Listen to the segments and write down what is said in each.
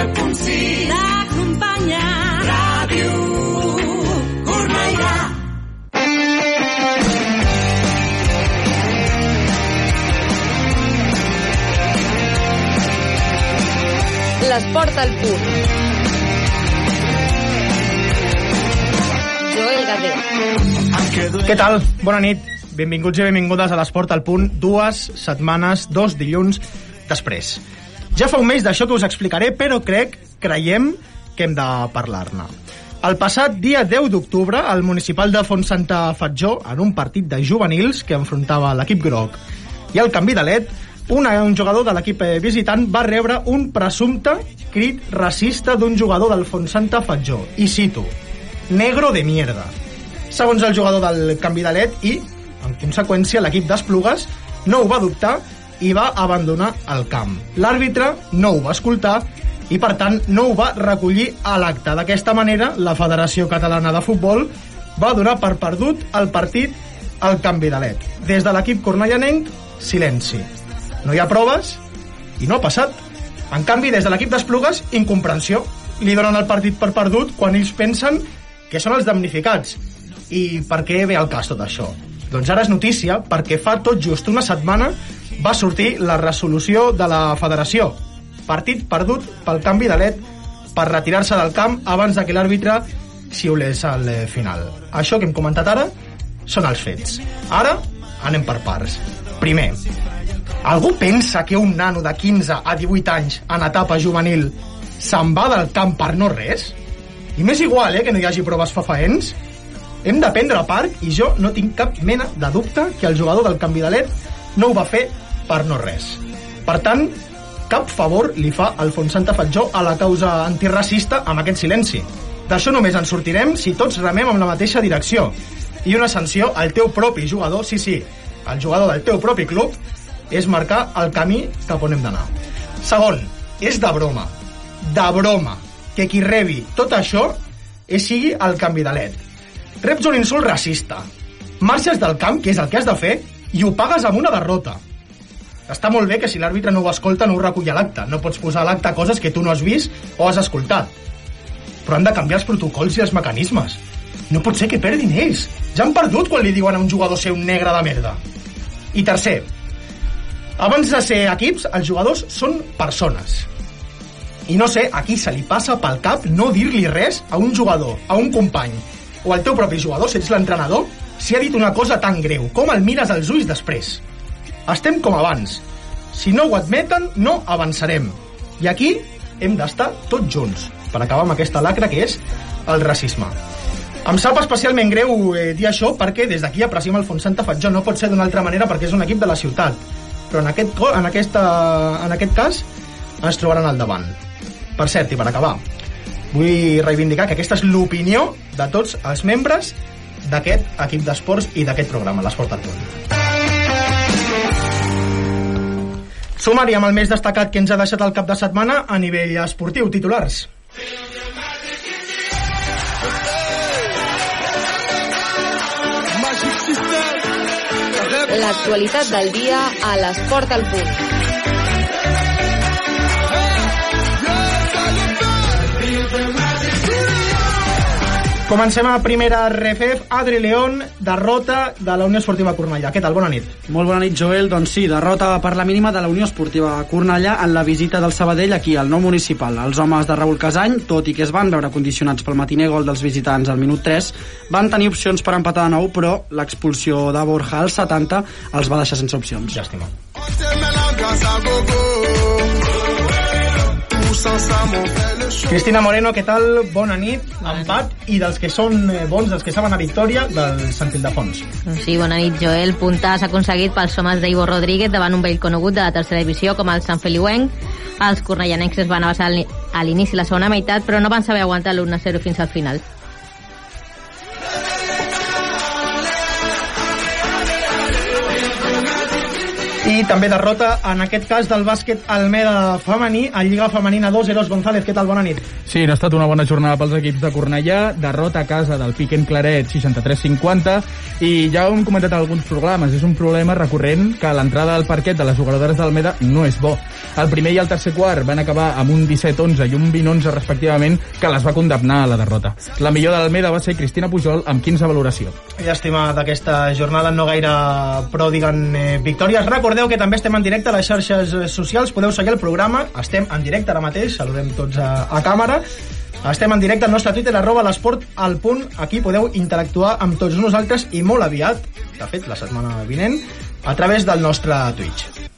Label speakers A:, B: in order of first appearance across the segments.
A: 107.6 T'acompanya Ràdio Cornellà
B: L'esport al punt. Joel Garder.
C: Què tal? Bona nit. Benvinguts i benvingudes a l'Esport al Punt, dues setmanes, dos dilluns després. Ja fa un mes d'això que us explicaré, però crec, creiem, que hem de parlar-ne. El passat dia 10 d'octubre, el municipal de Font Santa Fatjó, en un partit de juvenils que enfrontava l'equip groc i el canvi de led, un, jugador de l'equip eh, visitant va rebre un presumpte crit racista d'un jugador del Font Santa Fatjó. I cito, negro de mierda. Segons el jugador del canvi de led i, en conseqüència, l'equip d'Esplugues no ho va dubtar i va abandonar el camp. L'àrbitre no ho va escoltar i, per tant, no ho va recollir a l'acte. D'aquesta manera, la Federació Catalana de Futbol va donar per perdut el partit al canvi de led. Des de l'equip cornellanenc, silenci. No hi ha proves i no ha passat. En canvi, des de l'equip d'Esplugues, incomprensió. Li donen el partit per perdut quan ells pensen que són els damnificats. I per què ve al cas tot això? Doncs ara és notícia perquè fa tot just una setmana va sortir la resolució de la federació. Partit perdut pel canvi de led per retirar-se del camp abans de que l'àrbitre xiulés al eh, final. Això que hem comentat ara són els fets. Ara anem per parts. Primer, algú pensa que un nano de 15 a 18 anys en etapa juvenil se'n va del camp per no res? I m'és igual, eh, que no hi hagi proves fafaents. Hem de prendre part i jo no tinc cap mena de dubte que el jugador del canvi de led no ho va fer per no res. Per tant, cap favor li fa Alfons Santa Fatjó a la causa antiracista amb aquest silenci. D'això només en sortirem si tots remem amb la mateixa direcció. I una sanció al teu propi jugador, sí, sí, el jugador del teu propi club, és marcar el camí cap on hem d'anar. Segon, és de broma, de broma, que qui rebi tot això és sigui el canvi de led. Reps un insult racista, marxes del camp, que és el que has de fer, i ho pagues amb una derrota. Està molt bé que si l'àrbitre no ho escolta no ho recull a l'acte. No pots posar a l'acte coses que tu no has vist o has escoltat. Però han de canviar els protocols i els mecanismes. No pot ser que perdin ells. Ja han perdut quan li diuen a un jugador ser un negre de merda. I tercer, abans de ser equips, els jugadors són persones. I no sé a qui se li passa pel cap no dir-li res a un jugador, a un company, o al teu propi jugador, si ets l'entrenador, si ha dit una cosa tan greu. Com el mires als ulls després? Estem com abans. Si no ho admeten, no avançarem. I aquí hem d'estar tots junts per acabar amb aquesta lacra que és el racisme. Em sap especialment greu eh, dir això perquè des d'aquí apreciem el Font Santa Fatjó. No pot ser d'una altra manera perquè és un equip de la ciutat. Però en aquest, en, aquesta, en aquest cas ens trobaran al davant. Per cert, i per acabar, vull reivindicar que aquesta és l'opinió de tots els membres d'aquest equip d'esports i d'aquest programa, l'Esport al. Sumari amb el més destacat que ens ha deixat el cap de setmana a nivell esportiu, titulars.
B: L'actualitat del dia a l'esport al punt.
C: Comencem a primera RFF. Adri León, derrota de la Unió Esportiva Cornellà. Què tal? Bona nit.
D: Molt bona nit, Joel. Doncs sí, derrota per la mínima de la Unió Esportiva Cornellà en la visita del Sabadell aquí al nou municipal. Els homes de Raül Casany, tot i que es van veure condicionats pel matiner gol dels visitants al minut 3, van tenir opcions per empatar de nou, però l'expulsió de Borja al 70 els va deixar sense opcions.
C: Llàstima. Cristina Moreno, què tal? Bona nit. Empat. I dels que són eh, bons, dels que saben a victòria, del Sant Ildefons.
E: Sí, bona nit, Joel. Punta s'ha aconseguit pels homes d'Ivo Rodríguez davant un vell conegut de la tercera divisió com el Sant Feliuenc. Els cornellanencs es van avançar a l'inici la segona meitat, però no van saber aguantar l'1-0 fins al final.
C: I també derrota, en aquest cas, del bàsquet Almeda femení, a Lliga Femenina 2, Eros González. Què tal? Bona nit.
F: Sí, no ha estat una bona jornada pels equips de Cornellà, derrota a casa del Piquen Claret 63-50 i ja ho hem comentat en alguns programes, és un problema recurrent que l'entrada al parquet de les jugadores d'Almeda no és bo. El primer i el tercer quart van acabar amb un 17-11 i un 20-11 respectivament que les va condemnar a la derrota. La millor de l'Almeda va ser Cristina Pujol amb 15 valoració.
C: Llàstima d'aquesta jornada, no gaire pròdiga en eh, victòries. Recordeu que també estem en directe a les xarxes eh, socials, podeu seguir el programa, estem en directe ara mateix, saludem tots a, a càmera, estem en directe al nostre Twitter, arroba l'esport al punt. Aquí podeu interactuar amb tots nosaltres i molt aviat, de fet, la setmana vinent, a través del nostre Twitch.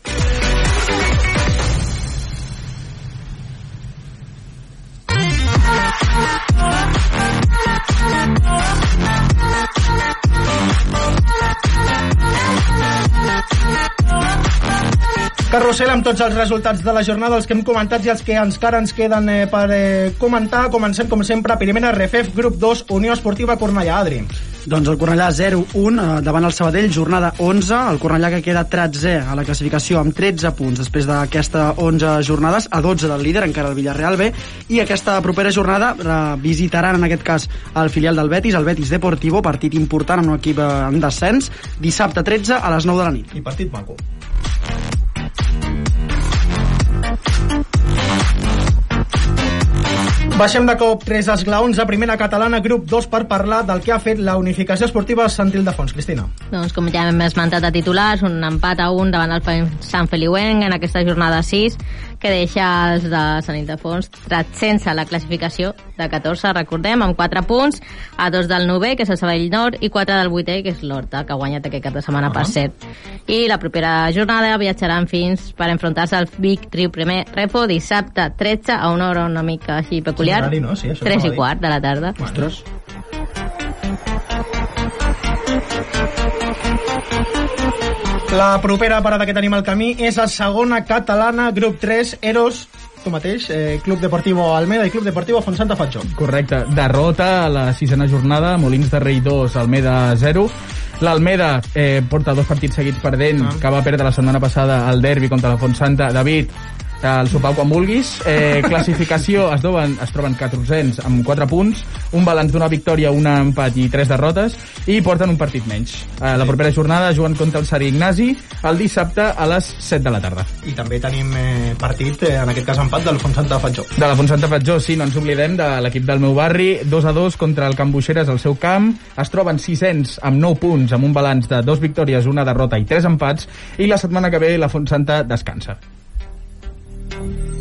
C: Carrusel amb tots els resultats de la jornada, els que hem comentat i els que encara ens queden eh, per eh, comentar. Comencem, com sempre, primera RFF, grup 2, Unió Esportiva Cornellà. Adri.
D: Doncs el Cornellà 0-1 eh, davant el Sabadell, jornada 11. El Cornellà que queda 13 a la classificació amb 13 punts després d'aquesta 11 jornades, a 12 del líder, encara el Villarreal B. I aquesta propera jornada eh, visitaran en aquest cas el filial del Betis, el Betis Deportivo, partit important amb un equip eh, en descens, dissabte 13 a les 9 de la nit.
C: I partit maco. Baixem de cop tres esglaons a primera catalana, grup 2, per parlar del que ha fet la unificació esportiva Sant Ildefons. Cristina.
E: Doncs com ja hem esmentat a titulars, un empat a un davant el Sant Feliuenc en aquesta jornada 6 que deixa els de Sant Ildefons sense la classificació de 14, recordem, amb 4 punts, a 2 del 9 que és el Sabell Nord, i 4 del 8 que és l'Horta, que ha guanyat aquest cap de setmana uh -huh. per cert. I la propera jornada viatjaran fins per enfrontar-se al Vic Riu Primer Repo dissabte 13 a una hora una mica així peculiar.
C: Horari, no? Sí, això
E: 3
C: no
E: i quart de la tarda.
C: Ostres. La propera parada que tenim al camí és a segona catalana, grup 3, Eros, tu mateix, eh, Club Deportivo Almeda i Club Deportivo Fontsanta Fatjó.
F: Correcte. Derrota a la sisena jornada, Molins de Rei 2, Almeda 0. L'Almeda eh, porta dos partits seguits perdent, ah. que va perdre la setmana passada al derbi contra la Fontsanta. David, el sopar quan vulguis. Eh, classificació es, doben, es troben 1400 amb 4 punts, un balanç d'una victòria, un empat i 3 derrotes, i porten un partit menys. Eh, la propera jornada juguen contra el Sari Ignasi el dissabte a les 7 de la tarda.
C: I també tenim eh, partit, eh, en aquest cas empat, del Fontsanta Fatjó.
F: De la Fontsanta Fatjó, sí, no ens oblidem de l'equip del meu barri, 2 a 2 contra el Camp Buixeres al seu camp, es troben 600 amb 9 punts, amb un balanç de dos victòries, una derrota i 3 empats, i la setmana que ve la Fontsanta descansa. Thank you.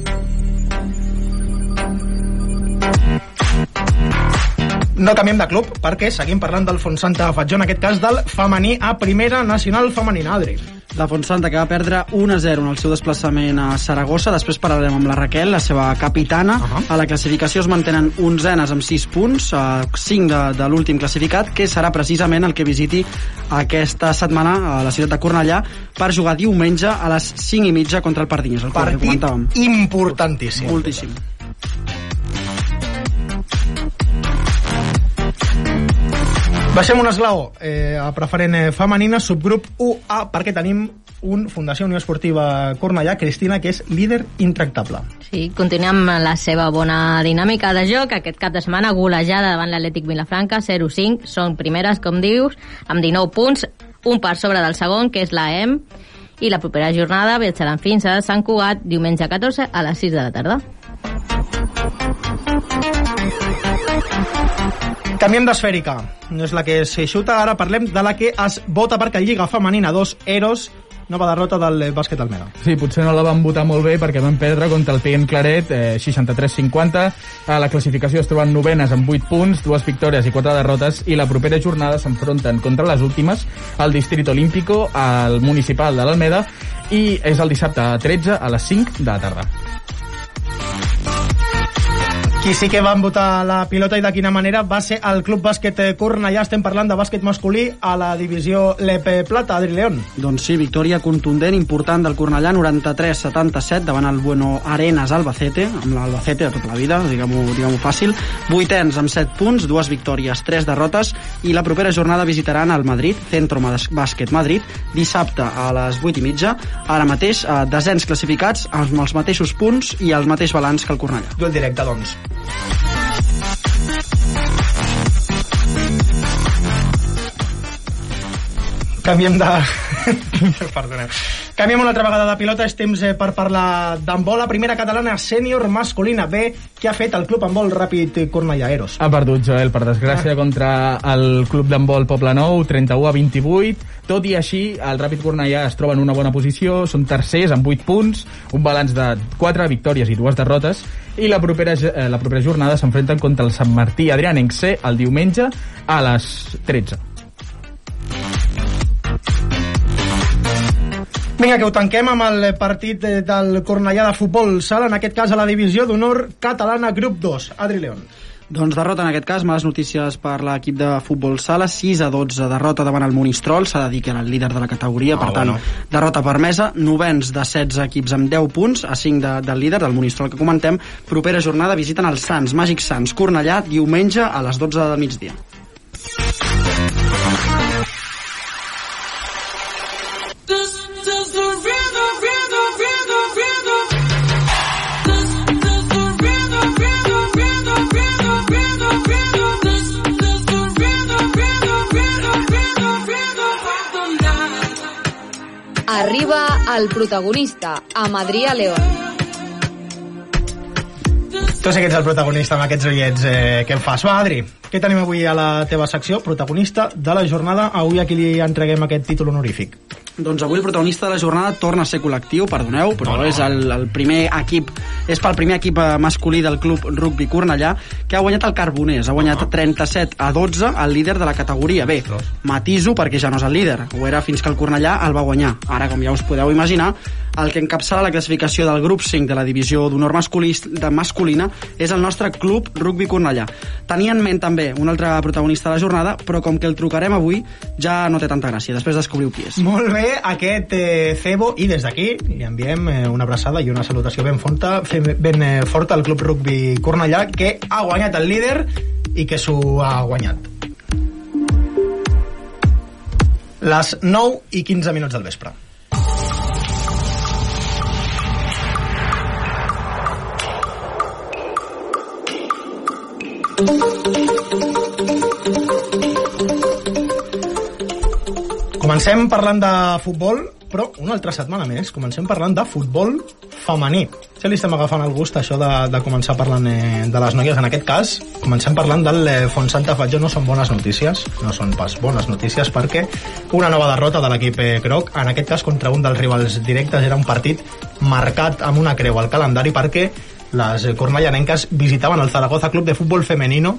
C: No canviem de club perquè seguim parlant del Fontsanta Fatjó, en aquest cas del femení a primera nacional femenina, Adri.
D: La Fontsanta que va perdre 1-0 en el seu desplaçament a Saragossa. Després parlarem amb la Raquel, la seva capitana. Uh -huh. A la classificació es mantenen onzenes amb 6 punts, uh, 5 de, de l'últim classificat, que serà precisament el que visiti aquesta setmana a la ciutat de Cornellà per jugar diumenge a les 5 i mitja contra el Pardinyes, el
C: Partit
D: comentàvem.
C: importantíssim.
D: Moltíssim.
C: Baixem un esglaó eh, a preferent eh, femenina, subgrup 1A, perquè tenim un Fundació Unió Esportiva Cornellà, Cristina, que és líder intractable.
E: Sí, continuem amb la seva bona dinàmica de joc. Aquest cap de setmana golejada davant l'Atlètic Vilafranca, 0-5. Són primeres, com dius, amb 19 punts, un per sobre del segon, que és la EM, i la propera jornada viatjaran fins a Sant Cugat diumenge 14 a les 6 de la tarda.
C: Canviem d'esfèrica. No és la que s'eixuta, ara parlem de la que es vota perquè Lliga Femenina 2 Eros nova derrota del bàsquet Almeda.
F: Sí, potser no la van votar molt bé perquè van perdre contra el PN Claret eh, 63-50. A la classificació es troben novenes amb 8 punts, dues victòries i 4 derrotes i la propera jornada s'enfronten contra les últimes al Distrito Olímpico, al municipal de l'Almeda i és el dissabte 13 a les 5 de la tarda.
C: Qui sí que van votar la pilota i de quina manera va ser el Club Bàsquet Cornellà. Estem parlant de bàsquet masculí a la divisió LEP Plata, Adri León.
D: Doncs sí, victòria contundent, important del Cornellà, 93-77 davant el Bueno Arenas Albacete, amb l'Albacete de tota la vida, diguem-ho diguem, fàcil. Vuitens amb 7 punts, dues victòries, tres derrotes, i la propera jornada visitaran el Madrid, Centro Bàsquet Madrid, dissabte a les 8 i mitja. Ara mateix, eh, desens classificats amb els mateixos punts i el mateix balanç que el Cornellà.
C: Duel directe, doncs. Canviem de... Perdoneu. Canviem una altra vegada de pilota. És temps eh, per parlar d'handbol. La primera catalana sènior masculina B que ha fet el club handbol ràpid Cornellà Eros.
F: Ha perdut, Joel, per desgràcia, ah. contra el club d'handbol Poble Nou, 31 a 28. Tot i així, el Ràpid Cornellà es troba en una bona posició, són tercers amb 8 punts, un balanç de 4 victòries i dues derrotes, i la propera, eh, la propera jornada s'enfrenten contra el Sant Martí Adrianenc C el diumenge a les 13.
C: Vinga, que ho tanquem amb el partit del Cornellà de futbol sala, en aquest cas a la divisió d'honor catalana grup 2. Adri León.
D: Doncs derrota en aquest cas, males notícies per l'equip de futbol sala, 6 a 12 derrota davant el Monistrol, s'ha de dir que era el líder de la categoria, oh, per tant, bueno. derrota permesa, novens de 16 equips amb 10 punts, a 5 de, del líder, del Monistrol que comentem, propera jornada visiten els Sants, Màgic Sants, Cornellà, diumenge a les 12 del migdia.
B: Arriba el protagonista, amb Adrià León.
C: Tu sé que ets el protagonista amb aquests ullets eh, que em fas. Va, Adri, què tenim avui a la teva secció? Protagonista de la jornada. Avui a qui li entreguem aquest títol honorífic?
D: Doncs avui el protagonista de la jornada torna a ser col·lectiu, perdoneu, però no, no. és el, el primer equip, és pel primer equip eh, masculí del club rugby Cornellà, que ha guanyat el Carboners, ha guanyat 37 a 12 el líder de la categoria. Bé, matiso perquè ja no és el líder, ho era fins que el Cornellà el va guanyar. Ara, com ja us podeu imaginar, el que encapçala la classificació del grup 5 de la divisió d'honor de masculina és el nostre club rugby Cornellà. Tenia en ment també un altre protagonista de la jornada, però com que el trucarem avui ja no té tanta gràcia, després descobriu qui és.
C: Molt bé, aquest eh, Cebo, i des d'aquí li enviem eh, una abraçada i una salutació ben forta, ben eh, forta al club rugby Cornellà, que ha guanyat el líder i que s'ho ha guanyat. Les 9 i 15 minuts del vespre. Comencem parlant de futbol, però una altra setmana més. Comencem parlant de futbol femení. Ja li estem agafant el gust, això de, de començar parlant eh, de les noies. En aquest cas, comencem parlant del eh, Fontsanta Fatjó. No són bones notícies, no són pas bones notícies, perquè una nova derrota de l'equip eh, Croc, en aquest cas contra un dels rivals directes, era un partit marcat amb una creu al calendari perquè les cornellanenques visitaven el Zaragoza Club de Futbol Femenino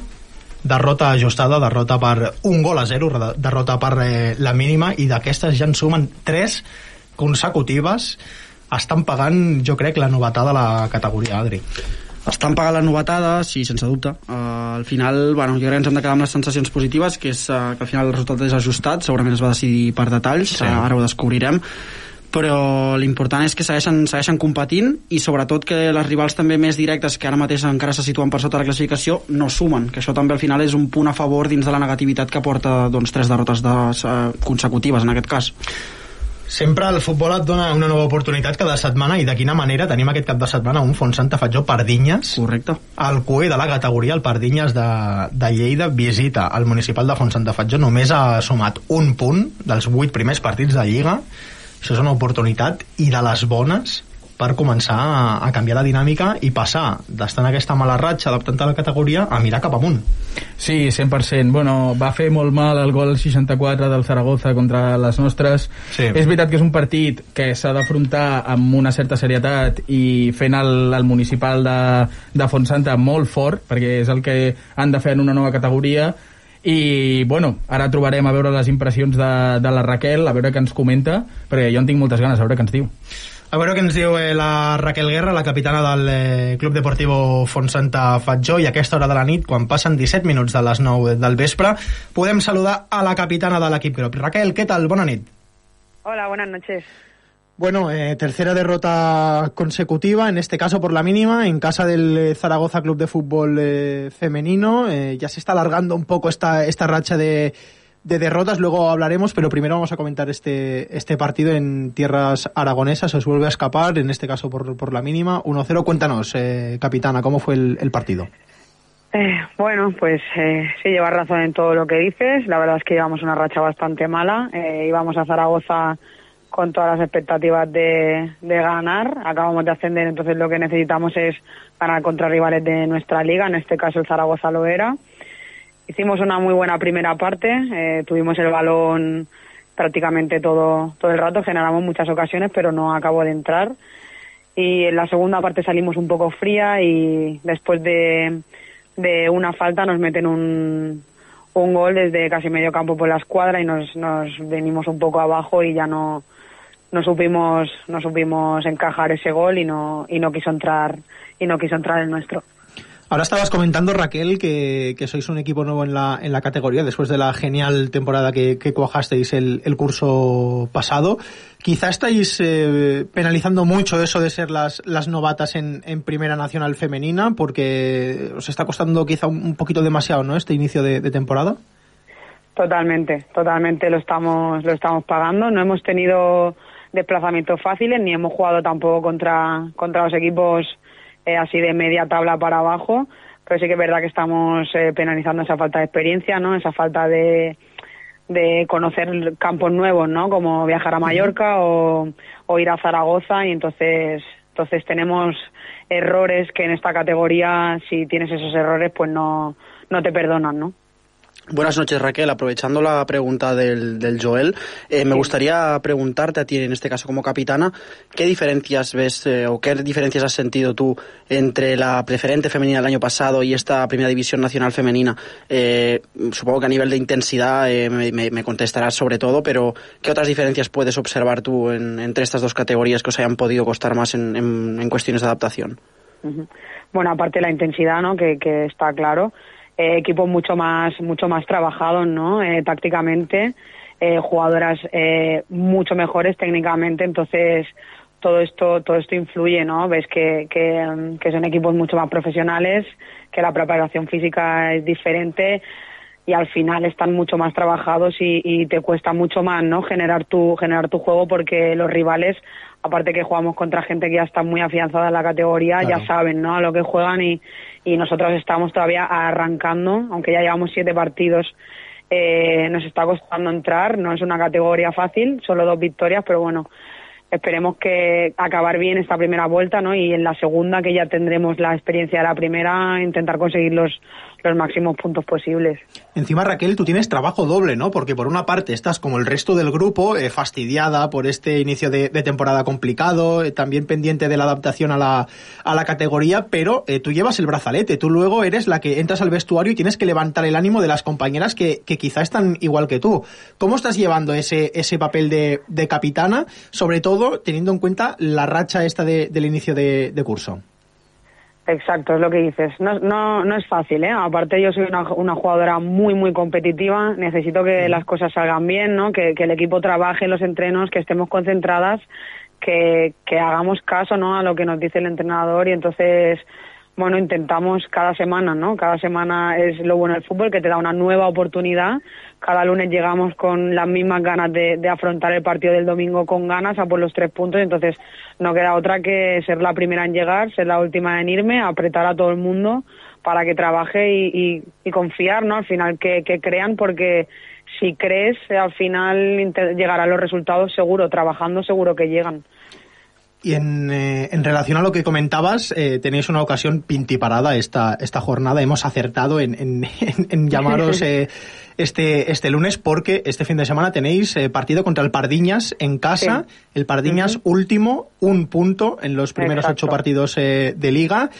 C: derrota ajustada, derrota per un gol a zero, derrota per eh, la mínima i d'aquestes ja en sumen tres consecutives estan pagant, jo crec, la novetada de la categoria, Adri.
D: Estan pagant la novetada, sí, sense dubte. Uh, al final, bueno, jo crec que ens hem de quedar amb les sensacions positives, que és uh, que al final el resultat és ajustat, segurament es va decidir per detalls, sí. uh, ara ho descobrirem, però l'important és que segueixen, segueixen competint i sobretot que les rivals també més directes que ara mateix encara se situen per sota la classificació no sumen, que això també al final és un punt a favor dins de la negativitat que porta doncs, tres derrotes de, uh, consecutives en aquest cas.
C: Sempre el futbol et dona una nova oportunitat cada setmana i de quina manera? Tenim aquest cap de setmana un Font Santa Fatjó Pardinyes
D: Correcte.
C: el CUE de la categoria, el Pardinyes de, de Lleida visita al municipal de Font Santa Fatjó només ha sumat un punt dels vuit primers partits de Lliga això és una oportunitat i de les bones per començar a, a canviar la dinàmica i passar d'estar en aquesta mala ratxa adaptant a la categoria a mirar cap amunt.
F: Sí, 100%. Bueno, va fer molt mal el gol 64 del Zaragoza contra les nostres. Sí. És veritat que és un partit que s'ha d'afrontar amb una certa serietat i fent el, el municipal de, de Fontsanta molt fort, perquè és el que han de fer en una nova categoria, i bueno, ara trobarem a veure les impressions de, de la Raquel, a veure què ens comenta, perquè jo en tinc moltes ganes, a veure què ens diu.
C: A veure què ens diu eh, la Raquel Guerra, la capitana del eh, Club Deportivo Fontsanta Fatjó, i a aquesta hora de la nit, quan passen 17 minuts de les 9 del vespre, podem saludar a la capitana de l'equip Grop. Raquel, què tal? Bona nit.
G: Hola, buenas noches.
C: Bueno, eh, tercera derrota consecutiva, en este caso por la mínima, en casa del eh, Zaragoza Club de Fútbol eh, Femenino. Eh, ya se está alargando un poco esta, esta racha de, de derrotas, luego hablaremos, pero primero vamos a comentar este, este partido en tierras aragonesas. Os vuelve a escapar, en este caso por, por la mínima. 1-0. Cuéntanos, eh, capitana, ¿cómo fue el, el partido?
G: Bueno, pues sí, llevas razón en todo lo que dices. La verdad es que llevamos una racha bastante mala. Íbamos a Zaragoza con todas las expectativas de, de ganar. Acabamos de ascender, entonces lo que necesitamos es ganar contra rivales de nuestra liga. En este caso el Zaragoza lo era. Hicimos una muy buena primera parte. eh, tuvimos el balón prácticamente todo, todo el rato. Generamos muchas ocasiones, pero no acabó de entrar. Y en la segunda parte salimos un poco fría y después de, de una falta nos meten un, un gol desde casi medio campo por la escuadra y nos, nos venimos un poco abajo y ya no, no supimos no supimos encajar ese gol y no y no quiso entrar y no quiso entrar el nuestro.
C: Ahora estabas comentando, Raquel, que, que sois un equipo nuevo en la, en la categoría después de la genial temporada que, que cuajasteis el, el curso pasado. Quizá estáis eh, penalizando mucho eso de ser las, las novatas en, en Primera Nacional Femenina, porque os está costando quizá un, un poquito demasiado, ¿no?, este inicio de, de temporada.
G: Totalmente, totalmente lo estamos lo estamos pagando. No hemos tenido desplazamientos fáciles ni hemos jugado tampoco contra contra los equipos eh, así de media tabla para abajo, pero sí que es verdad que estamos eh, penalizando esa falta de experiencia, ¿no? Esa falta de, de conocer campos nuevos, ¿no? Como viajar a Mallorca o, o ir a Zaragoza y entonces entonces tenemos errores que en esta categoría si tienes esos errores pues no no te perdonan, ¿no?
D: Buenas noches, Raquel. Aprovechando la pregunta del, del Joel, eh, me gustaría preguntarte a ti, en este caso como capitana, ¿qué diferencias ves eh, o qué diferencias has sentido tú entre la preferente femenina del año pasado y esta Primera División Nacional Femenina? Eh, supongo que a nivel de intensidad eh, me, me- contestarás sobre todo, pero ¿qué otras diferencias puedes observar tú en- entre estas dos categorías que os hayan podido costar más en, en- en cuestiones de adaptación?
G: Bueno, aparte de la intensidad, ¿no? Que, que está claro. Eh, equipos mucho más, mucho más trabajados, ¿no? Eh, tácticamente, eh, jugadoras eh, mucho mejores técnicamente, entonces todo esto, todo esto influye, ¿no? Ves que, que, mm, que son equipos mucho más profesionales, que la preparación física es diferente y al final están mucho más trabajados y, y te cuesta mucho más, ¿no? Generar tu, generar tu juego porque los rivales aparte que jugamos contra gente que ya está muy afianzada en la categoría,
C: Claro.
G: ya saben ¿no? a lo que juegan y, y nosotros estamos todavía arrancando, aunque ya llevamos siete partidos, eh, nos está costando entrar, no es una categoría fácil, solo dos victorias, pero bueno, esperemos que acabar bien esta primera vuelta ¿no? y en la segunda, que ya tendremos la experiencia de la primera, intentar conseguir los, los máximos puntos posibles.
C: Encima, Raquel, tú tienes trabajo doble, ¿no? Porque por una parte estás como el resto del grupo, eh, fastidiada por este inicio de, temporada complicado, eh, también pendiente de la adaptación a la, a la categoría, pero eh, tú llevas el brazalete, tú luego eres la que entras al vestuario y tienes que levantar el ánimo de las compañeras que, quizá están igual que tú. ¿Cómo estás llevando ese, ese papel de, capitana, sobre todo teniendo en cuenta la racha esta de- del inicio de curso?
G: Exacto, es lo que dices. No, no, no es fácil, ¿eh? Aparte yo soy una, una jugadora muy, muy competitiva. Necesito que las cosas salgan bien, ¿no? Que, que el equipo trabaje en los entrenos, que estemos concentradas, que, que hagamos caso, ¿no? A lo que nos dice el entrenador y entonces, bueno, intentamos cada semana, ¿no? Cada semana es lo bueno del fútbol, que te da una nueva oportunidad. Cada lunes llegamos con las mismas ganas de, afrontar el partido del domingo con ganas a por los tres puntos. Entonces, no queda otra que ser la primera en llegar, ser la última en irme, apretar a todo el mundo para que trabaje y, confiar, ¿no? Al final que, que crean, porque si crees, al final llegarán los resultados seguro, trabajando seguro que llegan.
C: Y en, eh, en relación a lo que comentabas, eh, tenéis una ocasión pintiparada esta, esta jornada. Hemos acertado en, en, en- llamaros eh, este, este lunes porque este fin de semana tenéis eh, partido contra el Pardiñas en casa. El Pardiñas último, un punto en los primeros
G: Exacto.
C: ocho partidos eh, de liga.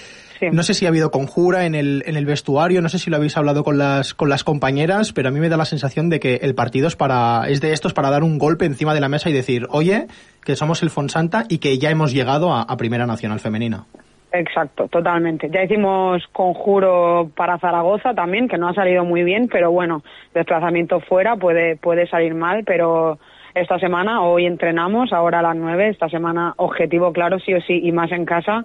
G: Sí.
C: No sé si ha habido conjura en el, en el vestuario, no sé si lo habéis hablado con las, con las compañeras, pero a mí me da la sensación de que el partido es, para, es de estos para dar un golpe encima de la mesa y decir, oye, que somos el Fonsanta y que ya hemos llegado a, a Primera Nacional Femenina.
G: Exacto, totalmente. Ya hicimos conjuro para Zaragoza también, que no ha salido muy bien, pero bueno, desplazamiento fuera puede, puede salir mal, pero esta semana, hoy entrenamos, ahora a las nueve, esta semana objetivo claro, sí o sí, y más en casa,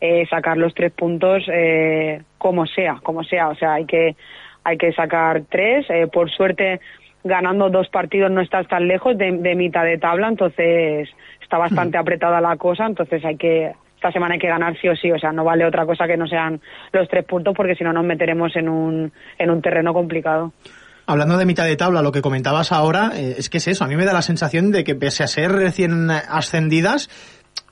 G: eh, sacar los tres puntos eh, como sea, como sea. O sea, hay que, hay que sacar tres. Eh, por suerte, ganando dos partidos no estás tan lejos de, de mitad de tabla, entonces está bastante apretada la cosa, entonces hay que esta semana hay que ganar sí o sí, o sea, no vale otra cosa que no sean los tres puntos porque si no nos meteremos en un, en un terreno complicado.
C: Hablando de mitad de tabla, lo que comentabas ahora, eh, es que es eso, a mí me da la sensación de que pese a ser recién ascendidas,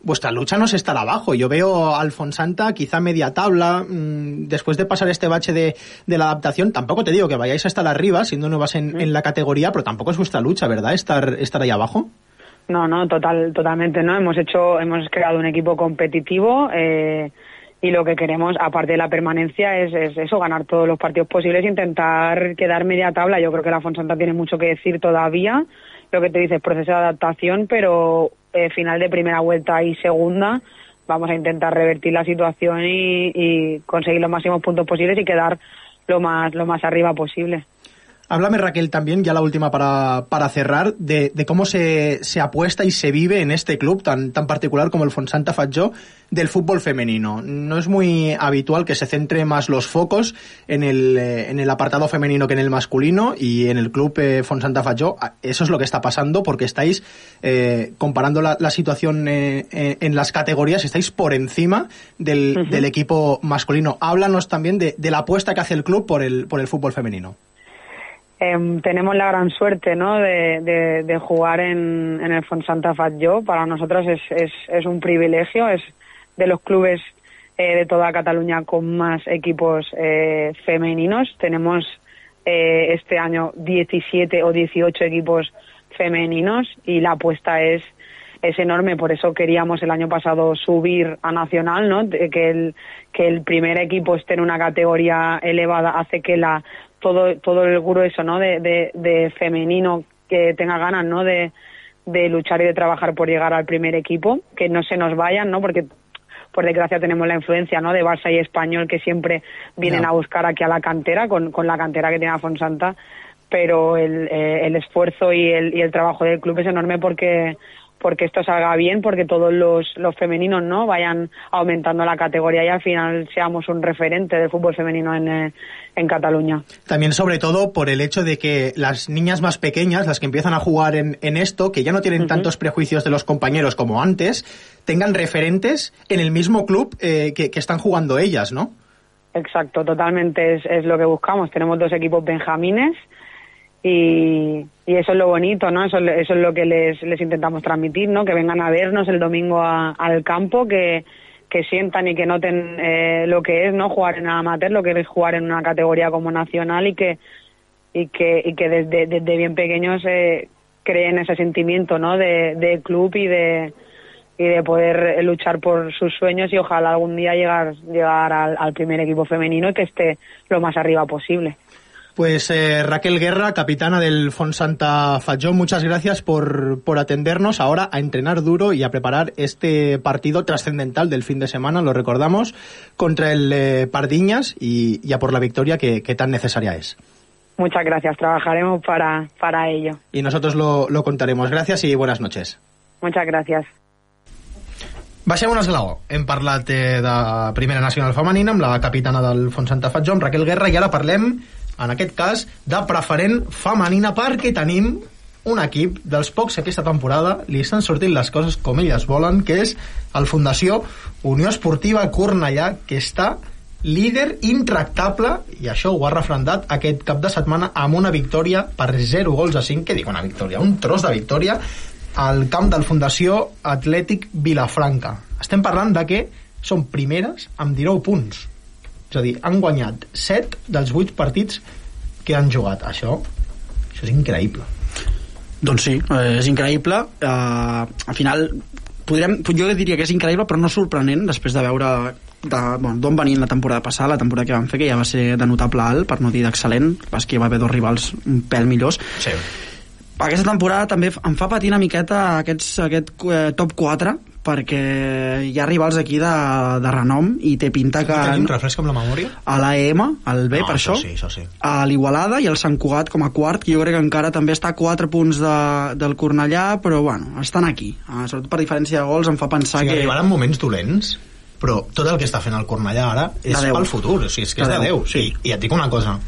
C: vuestra lucha no es estar abajo. Yo veo a Alfonsanta quizá media tabla, mmm, después de pasar este bache de, de, la adaptación, tampoco te digo que vayáis a estar arriba, siendo nuevas en, en la categoría, pero tampoco es vuestra lucha, ¿verdad? Estar, estar ahí abajo.
G: No, no, total, totalmente, ¿no? Hemos hecho, hemos creado un equipo competitivo eh, y lo que queremos, aparte de la permanencia, es, es, eso, ganar todos los partidos posibles, intentar quedar media tabla. Yo creo que la Fonsanta tiene mucho que decir todavía. Lo que te dices, proceso de adaptación, pero eh, final de primera vuelta y segunda, vamos a intentar revertir la situación y, y conseguir los máximos puntos posibles y quedar lo más, lo más arriba posible.
C: Háblame, Raquel, también, ya la última para, para cerrar, de, de cómo se, se, apuesta y se vive en este club tan, tan particular como el Fonsanta Fatjó del fútbol femenino. No es muy habitual que se centre más los focos en el, eh, en el apartado femenino que en el masculino y en el club eh, Fonsanta Fatjó eso es lo que está pasando porque estáis eh, comparando la, la situación eh, en las categorías, estáis por encima del, uh -huh. del equipo masculino. Háblanos también de, de la apuesta que hace el club por el, por el fútbol femenino.
G: Eh, tenemos la gran suerte ¿no? de, jugar en, en, el Fonsanta Fatjó. Para nosotros es, es, es, un privilegio, es de los clubes eh, de toda Cataluña con más equipos eh, femeninos. Tenemos eh, este año 17 o 18 equipos femeninos y la apuesta es es enorme, por eso queríamos el año pasado subir a nacional, ¿no? Que el, que el primer equipo esté en una categoría elevada hace que la todo todo el grueso, ¿no? De, de, de femenino que tenga ganas, ¿no? De, de luchar y de trabajar por llegar al primer equipo, que no se nos vayan, ¿no? Porque por desgracia tenemos la influencia ¿no? de Barça y Español que siempre vienen no. a buscar aquí a la cantera con, con la cantera que tiene Fonsanta pero el, eh, el esfuerzo y el, y el trabajo del club es enorme porque porque esto salga bien, porque todos los, los femeninos no vayan aumentando la categoría y al final seamos un referente del fútbol femenino en, eh, en Cataluña.
C: También sobre todo por el hecho de que las niñas más pequeñas, las que empiezan a jugar en, en esto, que ya no tienen uh -huh. tantos prejuicios de los compañeros como antes, tengan referentes en el mismo club eh, que, que están jugando ellas, ¿no?
G: Exacto, totalmente es, es lo que buscamos. Tenemos dos equipos benjamines, y, y, eso es lo bonito, ¿no? Eso, eso es lo que les, intentamos transmitir, ¿no? Que vengan a vernos el domingo al campo, que, que sientan y que noten eh, lo que es, ¿no? Jugar en amateur, lo que es jugar en una categoría como nacional y que y que, y que desde, desde bien pequeños eh, creen ese sentimiento, ¿no? De, de club y de y de poder luchar por sus sueños y ojalá algún día llegar llegar al primer equipo femenino y que esté lo más arriba posible.
C: Pues eh, Raquel Guerra, capitana del Fonsanta Fatjó, muchas gracias por, por, atendernos ahora a entrenar duro y a preparar este partido trascendental del fin de semana, lo recordamos, contra el eh, Pardiñas y, y, a por la victoria que, que, tan necesaria es.
G: Muchas gracias, trabajaremos para, para ello.
C: Y nosotros lo, lo contaremos. Gracias y buenas noches.
G: Muchas gracias.
C: Baixem un esglaó. Hem parlat eh, de Primera Nacional Femenina amb la capitana del Fonsanta Fatjó, amb Raquel Guerra, i ara parlem en aquest cas, de preferent femenina perquè tenim un equip dels pocs aquesta temporada li estan sortint les coses com elles volen que és el Fundació Unió Esportiva Cornellà que està líder intractable i això ho ha refrendat aquest cap de setmana amb una victòria per 0 gols a 5 que dic una victòria, un tros de victòria al camp del Fundació Atlètic Vilafranca. Estem parlant de que són primeres amb 19 punts és a dir, han guanyat 7 dels 8 partits que han jugat. Això, això és increïble.
D: Doncs sí, eh, és increïble. Uh, al final, podrem, jo diria que és increïble, però no sorprenent, després de veure de- bueno, d'on venien la temporada passada, la temporada que van fer, que ja va ser de notable alt, per no dir d'excel·lent, pas que hi va haver dos rivals un pèl millors.
C: Sí.
D: Aquesta temporada també em fa patir una miqueta aquests, aquest eh, top 4, perquè hi ha rivals aquí de, de renom i té pinta que
C: Tenim refresca amb la memòria?
D: a l'AM, al B,
C: No,
D: per
C: això
D: això,
C: sí, això sí.
D: a l'Igualada i el Sant Cugat com a quart, que jo crec que encara també està a 4 punts de, del Cornellà, però bueno, estan aquí. Uh, sobretot per diferència de gols em fa
C: O
D: pensar
C: sigui,
D: que...
C: arribaran moments dolents, però tot el que està fent el Cornellà ara és
D: De
C: pel futur, o sigui, és que és
D: De
C: de
D: Déu,
C: Déu.
D: sí.
C: I, I et dic una cosa,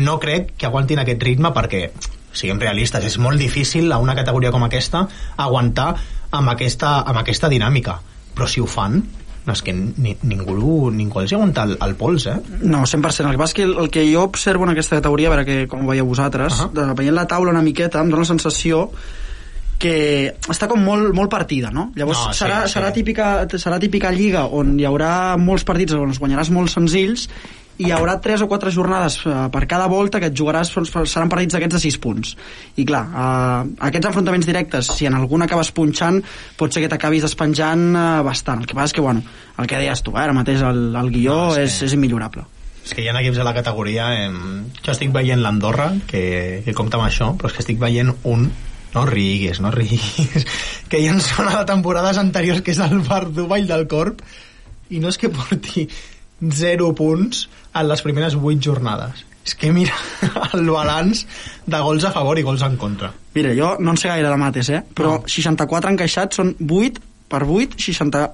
C: no crec que aguantin aquest ritme perquè, siguem realistes, és molt difícil a una categoria com aquesta aguantar amb aquesta, amb aquesta dinàmica. Però si ho fan, no, és que ni, ningú, ningú els aguanta el, el pols, eh?
D: No, 100%. El que passa és que el, el que jo observo en aquesta categoria, a veure que, com ho veieu vosaltres, uh. -huh. de, veient la taula una miqueta, em dóna la sensació que està com molt, molt partida, no? Llavors
C: No, sí,
D: serà,
C: sí.
D: serà, típica, serà típica lliga on hi haurà molts partits on els guanyaràs molt senzills hi haurà 3 o 4 jornades eh, per cada volta que et jugaràs seran partits d'aquests de 6 punts. I clar, eh, aquests enfrontaments directes si en algun acabes punxant pot ser que t'acabis despenjant eh, bastant. El que passa és que, bueno, el que deies tu eh, ara mateix el, el guió
C: No, és
D: és,
C: que-
D: és immillorable.
C: És que hi ha equips a la categoria... Eh, jo estic veient l'Andorra, que, que compta amb això, però és que estic veient un no rigues, no rigues que ja ens sona de temporades anteriors que és el Bar Vall del Corp i no és que porti 0 punts en les primeres 8 jornades és que mira el balanç de gols a favor i gols en contra
D: Mira, jo no en sé gaire de mates, eh? Però
C: No.
D: 64 encaixats són 8 per 8, 60...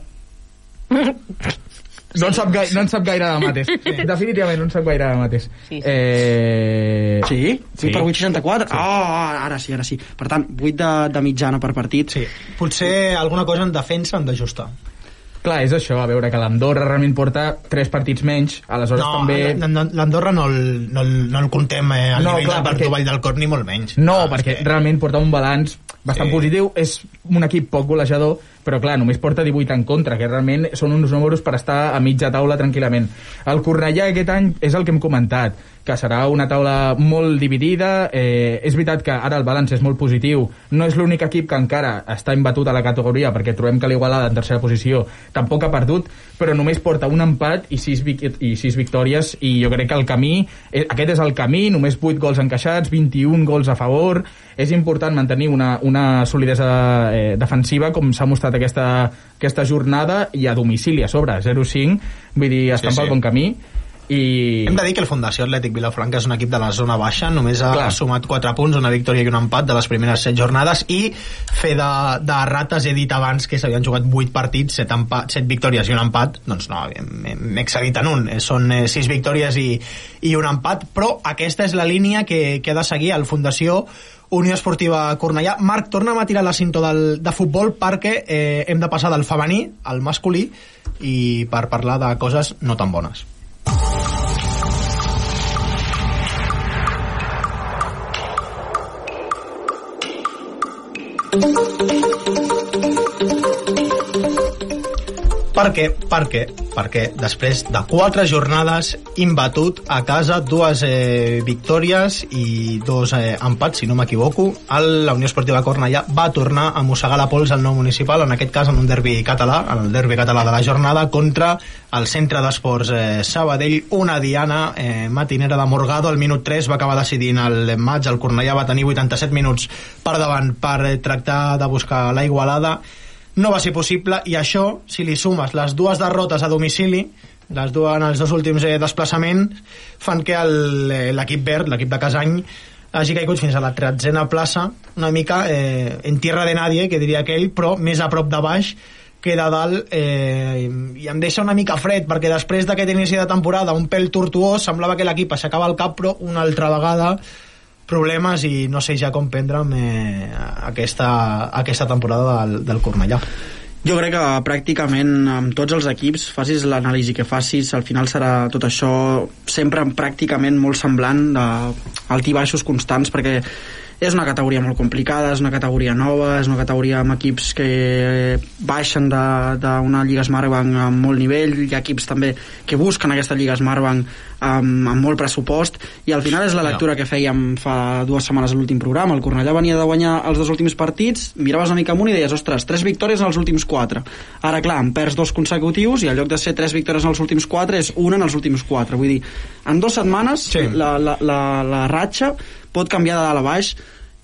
F: No en sap, gai, no en sap gaire de mates. Definitivament no en sap gaire de mates.
E: Sí, sí.
F: Eh...
D: Sí? 8
F: Sí.
D: per 8, 64? Sí. Oh, ara sí, ara sí. Per tant, 8 de, de mitjana per partit.
C: sí. potser alguna cosa en defensa han d'ajustar
F: Clar, és això, a veure, que l'Andorra realment porta 3 partits menys, aleshores
C: no,
F: també...
C: l'Andorra no, el, no, el, no el contem eh, al
F: No,
C: nivell
F: clar,
C: del
F: perquè-
C: Vall del Corp ni molt menys
F: No,
C: Ah, és
F: perquè
C: que-
F: realment porta un balanç bastant
C: Sí.
F: positiu. És un equip poc golejador, però clar, només porta 18 en contra, que realment són uns números per estar a mitja taula tranquil·lament. El Cornellà aquest any és el que hem comentat, que serà una taula molt dividida. Eh, és veritat que ara el balanç és molt positiu. No és l'únic equip que encara està imbatut a la categoria, perquè trobem que l'Igualada en tercera posició tampoc ha perdut, però només porta un empat i 6, i 6 victòries, i jo crec que el camí, eh, aquest és el camí, només 8 gols encaixats, 21 gols a favor, és important mantenir una, una solidesa eh, defensiva com s'ha mostrat aquesta, aquesta jornada i a domicili a sobre, 0-5 vull dir, estan
C: Sí,
F: sí,
C: sí.
F: pel bon camí i...
C: Hem de dir que el Fundació Atlètic Vilafranca és un equip de la zona baixa, només ha
F: Clar.
C: sumat 4 punts, una victòria i un empat de les primeres 7 jornades i fer de, de rates, he dit abans que s'havien jugat 8 partits, 7, empat, 7 victòries i un empat, doncs no, m'he excedit en un, Eh, són 6 victòries i, i un empat, però aquesta és la línia que, que ha de seguir el Fundació Unió Esportiva Cornellà. Marc, torna'm a tirar la cinta del, de futbol perquè eh, hem de passar del femení al masculí i per parlar de coses no tan bones. Per què? Per què? Perquè després de quatre jornades imbatut a casa, dues eh, victòries i dos eh, empats, si no m'equivoco, la Unió Esportiva Cornellà va tornar a mossegar la pols al nou municipal, en aquest cas en un derbi català, en el derbi català de la jornada, contra el Centre d'Esports eh, Sabadell, una diana eh, matinera de Morgado, al minut 3 va acabar decidint el maig, el Cornellà va tenir 87 minuts per davant per eh, tractar de buscar la igualada, no va ser possible i això, si li sumes les dues derrotes a domicili les dues, en els dos últims eh, desplaçaments fan que eh, l'equip verd, l'equip de Casany hagi caigut fins a la tretzena plaça una mica eh, en tierra de nadie que diria aquell, però més a prop de baix que de dalt eh, i em deixa una mica fred perquè després d'aquest inici de temporada un pèl tortuós semblava que l'equip aixecava el cap però una altra vegada problemes i no sé ja com prendre'm eh, aquesta, aquesta temporada del, del Cornellà.
D: Jo crec que pràcticament amb tots els equips, facis l'anàlisi que facis, al final serà tot això sempre pràcticament molt semblant de alti i baixos constants, perquè és una categoria molt complicada, és una categoria nova, és una categoria amb equips que baixen d'una Lliga Smartbank amb molt nivell, hi ha equips també que busquen aquesta Lliga Smartbank amb, amb molt pressupost, i al final és la lectura que fèiem fa dues setmanes a l'últim programa. El Cornellà venia de guanyar els dos últims partits, miraves una mica amunt i deies, ostres, tres victòries en els últims quatre. Ara, clar, en perds dos consecutius i en lloc de ser tres victòries en els últims quatre és una en els últims quatre. Vull dir, en dues setmanes
C: Sí.
D: la, la, la, la ratxa pot canviar de dalt a baix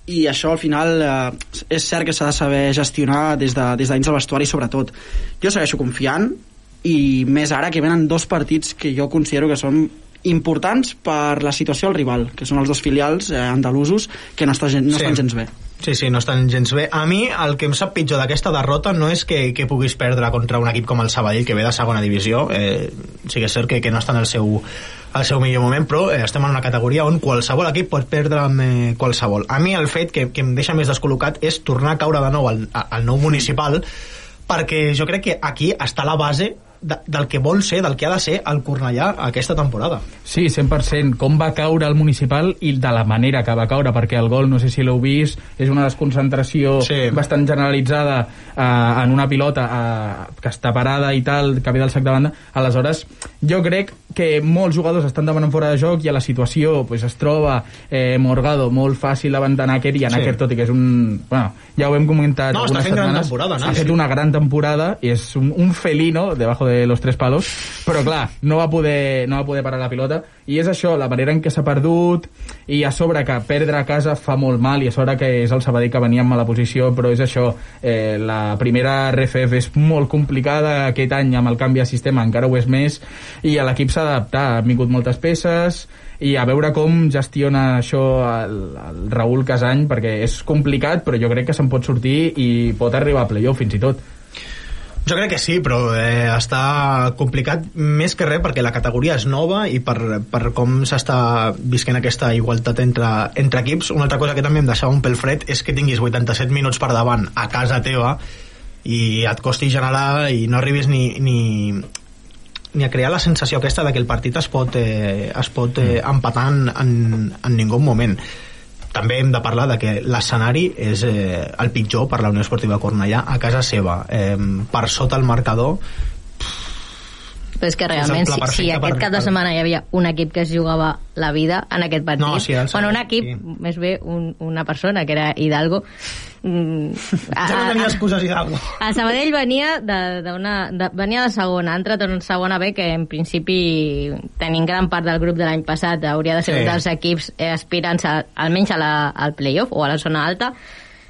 D: i això al final eh, és cert que s'ha de saber gestionar des de, des de dins del vestuari sobretot jo segueixo confiant i més ara que venen dos partits que jo considero que són importants per la situació al rival que són els dos filials eh, andalusos que no, està, no
C: Sí.
D: estan gens bé
C: Sí, sí, no estan gens bé. A mi el que em sap pitjor d'aquesta derrota no és que, que puguis perdre contra un equip com el Sabadell, que ve de segona divisió. Eh, sí que és cert que, que no està en el seu, el seu millor moment, però eh, estem en una categoria on qualsevol equip pot perdre amb eh, qualsevol. A mi el fet que, que em deixa més descol·locat és tornar a caure de nou al, al nou municipal, perquè jo crec que aquí està la base de, del que vol ser, del que ha de ser el Cornellà aquesta temporada.
F: Sí, 100%. Com va caure el municipal i de la manera que va caure, perquè el gol, no sé si l'heu vist, és una desconcentració
C: Sí.
F: bastant generalitzada eh, en una pilota eh, que està parada i tal, que ve del sac de banda. Aleshores, jo crec que molts jugadors estan demanant fora de joc i a la situació pues, es troba eh, Morgado molt fàcil davant de Nàquer i a
C: Sí.
F: Nàquer, tot i que és un... Bueno, ja ho hem comentat
C: No,
F: algunes
C: gran
F: setmanes,
C: temporada,
F: ha fet una gran temporada i és un, un felino debajo de los tres palos però clar, no va poder, no va poder parar la pilota i és això, la manera en què s'ha perdut i a sobre que perdre a casa fa molt mal i a sobre que és el Sabadell que venia en mala posició però és això, eh, la primera RFF és molt complicada aquest any amb el canvi de sistema encara ho és més i l'equip s'ha d'adaptar, han vingut moltes peces i a veure com gestiona això el, el Raül Casany perquè és complicat però jo crec que se'n pot sortir i pot arribar a playoff fins i tot
C: Jo crec que sí, però eh, està complicat més que res perquè la categoria és nova i per, per com s'està visquent aquesta igualtat entre, entre equips. Una altra cosa que també em deixava un pèl fred és que tinguis 87 minuts per davant a casa teva i et costi generar i no arribis ni, ni, ni a crear la sensació aquesta de que el partit es pot, eh, es pot eh, empatar en, en, en ningú moment també hem de parlar de que l'escenari és eh, el pitjor per la Unió Esportiva Cornellà a casa seva, eh, per sota el marcador
E: Però és que realment, si, si aquest cap de setmana hi havia un equip que es jugava la vida en aquest partit,
C: No, sí,
E: bueno, un equip,
C: sí.
E: més bé un, una persona, que era Hidalgo,
C: ja no
E: a-
C: tenia excuses Hidalgo
E: El Sabadell venia de, de, una, de, venia de segona, ha entrat en segona B, que en principi, tenint gran part del grup de l'any passat, hauria de ser
C: Sí.
E: un dels equips eh, aspirants a, almenys a la, al playoff o a la zona alta.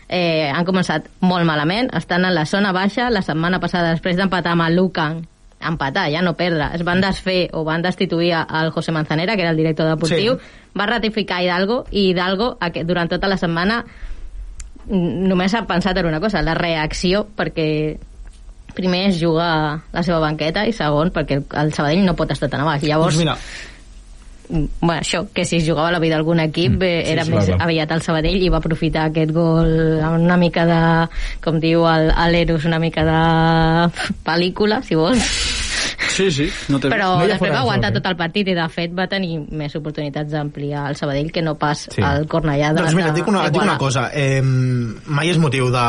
E: Eh, han començat molt malament, estan en la zona baixa, la setmana passada, després d'empatar amb el Lucan, empatar, ja no perdre, es van desfer o van destituir al José Manzanera, que era el director deportiu,
C: Sí.
E: va ratificar Hidalgo, i Hidalgo, durant tota la setmana, només ha pensat en una cosa, la reacció, perquè primer és jugar a la seva banqueta i segon perquè el, el Sabadell no pot estar tan a baix. Llavors,
C: doncs mira,
E: mm, bueno, això, que si es jugava la vida d'algun equip mm,
F: sí,
E: era
F: sí,
E: més
F: clar, clar.
E: aviat el Sabadell i va aprofitar aquest gol amb una mica de, com diu l'Eros, una mica de pel·lícula, si vols.
D: Sí, sí, no té
E: Però
F: no
E: després va aguantar
F: eh?
E: tot el partit i de fet va tenir més oportunitats d'ampliar el Sabadell que no pas
F: Sí.
E: el Cornellà de,
C: doncs mira, et dic una, et dic una cosa eh, mai és motiu de,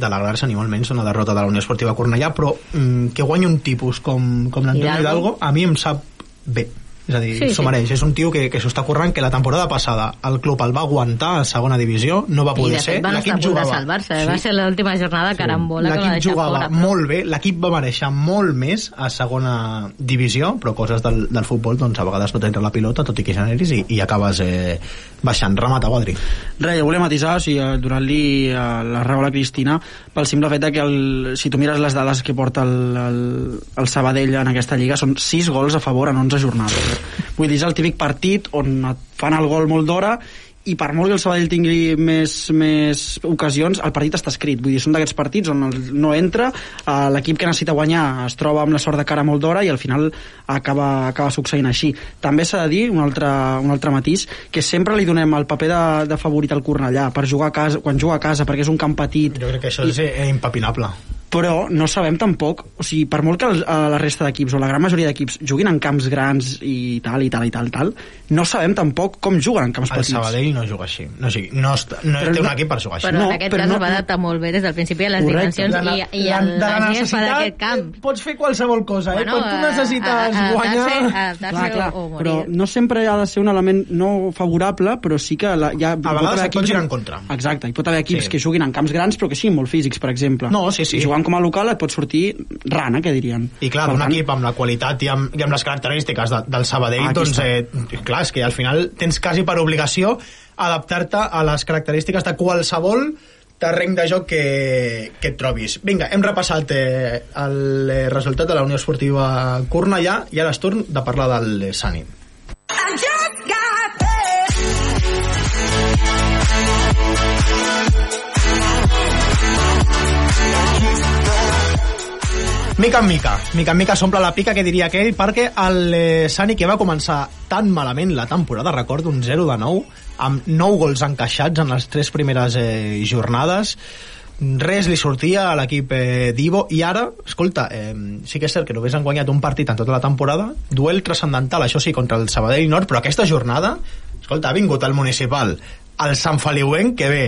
C: d'alegrar-se ni molt menys una derrota de la Unió Esportiva Cornellà però mm, que guanyi un tipus com, com l'Antonio
E: Hidalgo.
C: Hidalgo a mi em sap bé és a dir,
E: Sí,
C: s'ho
E: sí.
C: mereix, és un tio que, que s'ho està currant que la temporada passada el club el va aguantar a segona divisió, no va
E: I
C: poder
E: de
C: ser
E: fet van estar a punt de salvar-se. Va ser l'última jornada carambola que va
C: l'equip jugava
E: fora.
C: molt bé, l'equip va mereixer molt més a segona divisió, però coses del, del futbol doncs a vegades no t'entra la pilota, tot i que generis i, i acabes eh, baixant. Remata, Guadri.
D: Res, jo volia matisar, o sigui, donant-li eh, la raó a la Cristina pel simple fet que el, si tu mires les dades que porta el, el, el Sabadell en aquesta lliga són 6 gols a favor en 11 jornades. Vull dir, és el típic partit on et fan el gol molt d'hora i per molt que el Sabadell tingui més, més ocasions, el partit està escrit. Vull dir, són d'aquests partits on no entra, eh, l'equip que necessita guanyar es troba amb la sort de cara molt d'hora i al final acaba, acaba succeint així. També s'ha de dir, un altre, un altre matís, que sempre li donem el paper de, de favorit al Cornellà per jugar a casa, quan juga a casa, perquè és un camp petit.
C: Jo crec que això és eh, impepinable.
D: Però no sabem tampoc, o sigui, per molt que el, a la resta d'equips o la gran majoria d'equips juguin en camps grans i tal, i tal, i tal, i tal, no sabem tampoc com juguen en camps
C: El
D: petits.
C: Sabadell no juga així. No, o sigui, no, est- no
D: Però
C: té un equip per jugar així.
E: Però
D: No,
E: en aquest
D: però
E: cas
D: no-
E: es va adaptar molt bé des del principi a les
D: Correcte.
E: dimensions i, i
C: la-
E: el,
C: de la
E: la
C: necessitat,
E: d'aquest camp.
C: Pots fer qualsevol cosa, eh? Quan tu
E: a-
C: necessites
E: a- a-
C: guanyar...
E: adaptar-se- Adaptar-se
D: Clar, clar,
E: o morir.
D: però no sempre ha de ser un element no favorable, però sí que la, hi ha,
C: A vegades et pot girar en contra.
D: Exacte, hi pot haver equips
C: Sí.
D: que juguin en camps grans però que siguin molt físics, per exemple.
C: No, sí, sí.
D: I jugant com a local et pot sortir rana, que dirien.
C: I clar,
D: Per
C: un
D: tant,
C: equip amb la qualitat i amb, i amb les característiques de, del Sabadell,
D: Ah,
C: doncs, eh, clar, és que al final tens quasi per obligació adaptar-te a les característiques de qualsevol terreny de joc que, que et trobis. Vinga, hem repassat eh, el eh, resultat de la Unió Esportiva Cornellà i ara és torn de parlar del eh, Sani.
A: I.
C: Mica en mica, mica en mica s'omple la pica que diria aquell? Perquè el eh, Sani que va començar tan malament la temporada, recordo un 0 de 9 amb 9 gols encaixats en les tres primeres eh, jornades res li sortia a l'equip eh, d'Ivo i ara, escolta, eh, sí que és cert que només han guanyat un partit en tota la temporada duel transcendental, això sí, contra el Sabadell Nord però aquesta jornada, escolta, ha vingut el municipal, el Sant Feliuenc que ve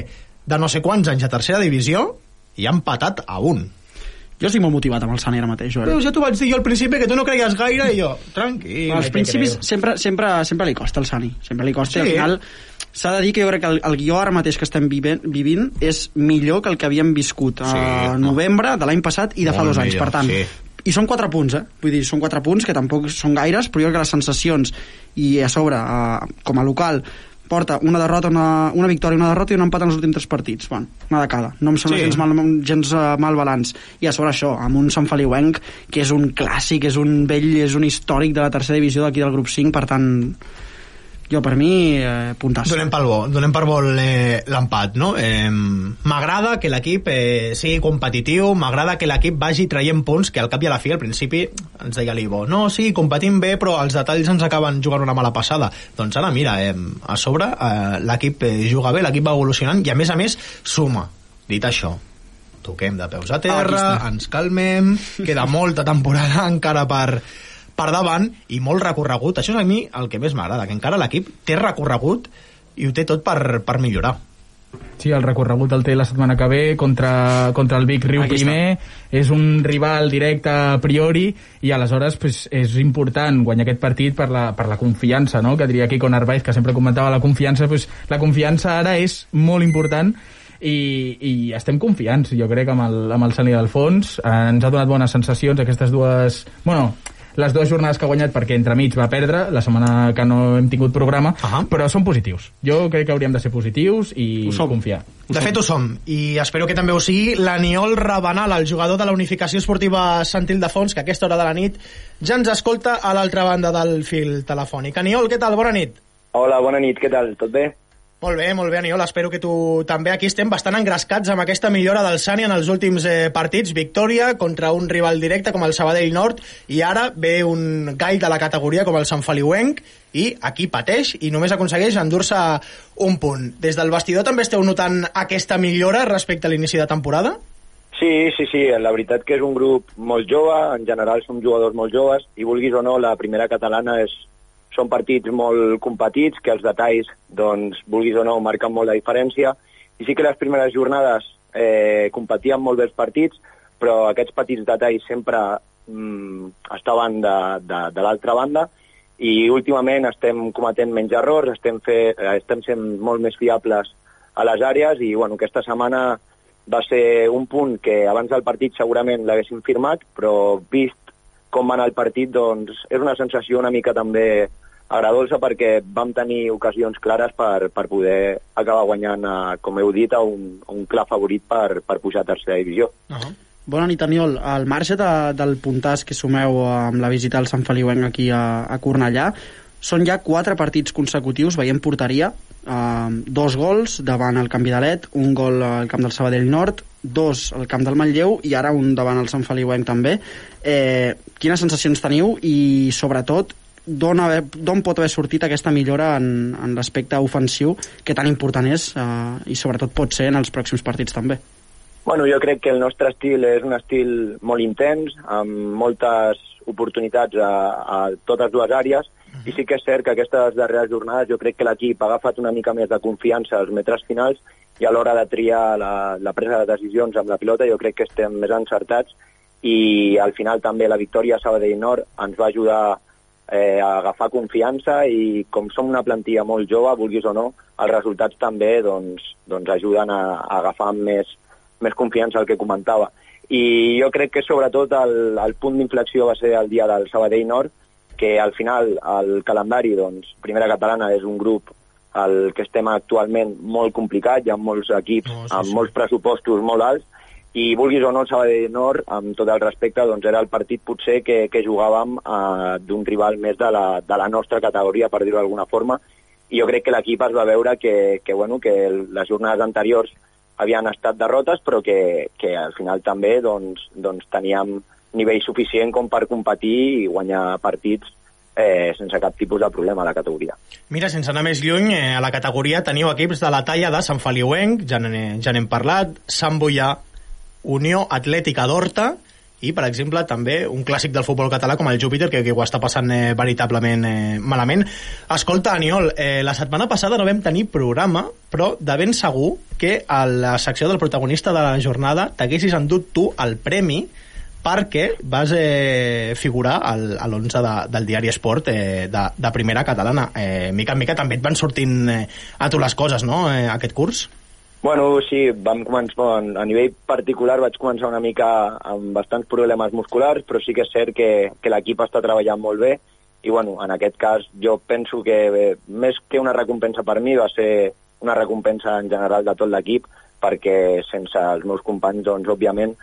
C: de no sé quants anys a tercera divisió i ha empatat a un
D: Jo estic molt motivat amb el Sani ara mateix, Joel.
C: Veus, ja t'ho vaig dir jo al principi que tu no creies gaire i jo, tranquil.
D: als principis sempre, sempre, sempre li costa el Sani sempre li costa,
C: Sí.
D: sí. al final s'ha de dir que jo crec que el, el guió ara mateix que estem vivint, vivint és millor que el que havíem viscut
C: Sí,
D: a
C: no.
D: novembre de l'any passat i de fa
C: Molt
D: dos anys,
C: millor,
D: per tant
C: sí.
D: i són quatre punts, eh? Vull dir, són quatre punts que tampoc són gaires, però jo crec que les sensacions i a sobre, eh, com a local porta una derrota, una, una victòria, una derrota i un empat en els últims tres partits. Bueno, una de cada. No em sembla
C: Sí.
D: gens, mal, gens uh, mal balanç. I a sobre això, amb un Sant Feliuenc, que és un clàssic, és un vell, és un històric de la tercera divisió d'aquí del grup 5, per tant, jo per mi, eh, puntàs.
C: Donem pel bo, donem per bo eh, l'empat, no? Eh, m'agrada que l'equip eh, sigui competitiu, m'agrada que l'equip vagi traient punts, que al cap i a la fi, al principi, ens deia l'Ivo, no, sí, competim bé, però els detalls ens acaben jugant una mala passada. Doncs ara, mira, eh, a sobre, eh, l'equip eh, juga bé, l'equip va evolucionant, i a més a més, suma. Dit això, toquem de peus a
D: Ah,
C: terra,
D: aquí
C: ens calmem, queda molta temporada encara per, per davant i molt recorregut. Això és a mi el que més m'agrada, que encara l'equip té recorregut i ho té tot per, per millorar.
F: Sí, el recorregut el té la setmana que ve contra, contra el Vic Riu
D: Aquí
F: primer, és un rival directe a priori i aleshores pues, és important guanyar aquest partit per la, per la confiança, no? que diria Kiko Narváez, que sempre comentava la confiança, pues, la confiança ara és molt important i, i estem confiants, jo crec, amb el, amb el Sani d'Alfons. Eh, ens ha donat bones sensacions aquestes dues... Bueno, les dues jornades que ha guanyat perquè entremig va perdre, la setmana que no hem tingut programa,
C: Ahà.
F: però són positius. Jo crec que hauríem de ser positius i confiar.
C: De fet, ho som, i espero que també ho sigui l'Aniol Rabanal, el jugador de la Unificació Esportiva Sant Ildefons, que a aquesta hora de la nit ja ens escolta a l'altra banda del fil telefònic. Aniol, què tal? Bona nit.
H: Hola, bona nit, què tal? Tot bé?
C: Molt bé, molt bé, Aniol. Espero que tu també aquí estem bastant engrescats amb aquesta millora del Sani en els últims eh, partits. Victòria contra un rival directe com el Sabadell Nord i ara ve un gall de la categoria com el Sant Feliuenc i aquí pateix i només aconsegueix endur-se un punt. Des del vestidor també esteu notant aquesta millora respecte a l'inici de temporada?
H: Sí, sí, sí, la veritat que és un grup molt jove, en general som jugadors molt joves, i vulguis o no, la primera catalana és, són partits molt competits, que els detalls, doncs, vulguis o no, marquen molt la diferència, i sí que les primeres jornades eh, competíem molt bé els partits, però aquests petits detalls sempre mm, estaven de, de, de l'altra banda, i últimament estem cometent menys errors, estem, fer, eh, estem sent molt més fiables a les àrees i bueno, aquesta setmana va ser un punt que abans del partit segurament l'haguéssim firmat, però vist com va anar el partit, doncs és una sensació una mica també agradolça perquè vam tenir ocasions clares per, per poder acabar guanyant, eh, com heu dit, a un, a un clar favorit per, per pujar a tercera divisió.
C: Uh -huh.
D: Bona nit, Aniol. Al marge de, del puntàs que sumeu amb la visita al Sant Feliuenc aquí a, a Cornellà, són ja quatre partits consecutius veient porteria, eh, dos gols davant el Canvi d'Alet, un gol al camp del Sabadell Nord, dos al camp del Manlleu i ara un davant el Sant Feliuenc també. Eh, quines sensacions teniu i, sobretot, d'on pot haver sortit aquesta millora en, en l'aspecte ofensiu que tan important és eh, i sobretot pot ser en els pròxims partits també?
H: Bueno, jo crec que el nostre estil és un estil molt intens, amb moltes oportunitats a, a totes dues àrees, i sí que és cert que aquestes darreres jornades jo crec que l'equip ha agafat una mica més de confiança als metres finals i a l'hora de triar la, la presa de decisions amb la pilota jo crec que estem més encertats i al final també la victòria a Sabadell Nord ens va ajudar eh, a agafar confiança i com som una plantilla molt jove, vulguis o no, els resultats també doncs, doncs ajuden a, a agafar més, més confiança el que comentava. I jo crec que sobretot el, el punt d'inflexió va ser el dia del Sabadell Nord, que al final el calendari, doncs, Primera Catalana és un grup el que estem actualment molt complicat, hi ha molts equips
C: No, sí,
H: amb
C: sí.
H: molts pressupostos molt alts, i vulguis o no, el Sabadell Nord, amb tot el respecte, doncs era el partit potser que, que jugàvem eh, d'un rival més de la, de la nostra categoria, per dir-ho d'alguna forma, i jo crec que l'equip es va veure que, que, bueno, que les jornades anteriors havien estat derrotes, però que, que al final també doncs, doncs teníem nivell suficient com per competir i guanyar partits eh, sense cap tipus de problema a la categoria.
C: Mira, sense anar més lluny, eh, a la categoria teniu equips de la talla de Sant Feliuenc, ja n'he ja n'hem parlat, Sant Boià, Unió Atlètica d'Horta i, per exemple, també un clàssic del futbol català com el Júpiter, que, que ho està passant eh, veritablement eh, malament. Escolta, Aniol, eh, la setmana passada no vam tenir programa, però de ben segur que a la secció del protagonista de la jornada t'haguessis endut tu el premi perquè vas eh, figurar al, a l'11 de, del diari Esport eh, de, de primera catalana. Eh, mica en mica també et van sortint eh, a tu les coses, no?, eh, aquest curs.
H: Bueno, sí, vam començar, a nivell particular vaig començar una mica amb bastants problemes musculars, però sí que és cert que, que l'equip està treballant molt bé i bueno, en aquest cas jo penso que bé, més que una recompensa per mi va ser una recompensa en general de tot l'equip perquè sense els meus companys, doncs, òbviament,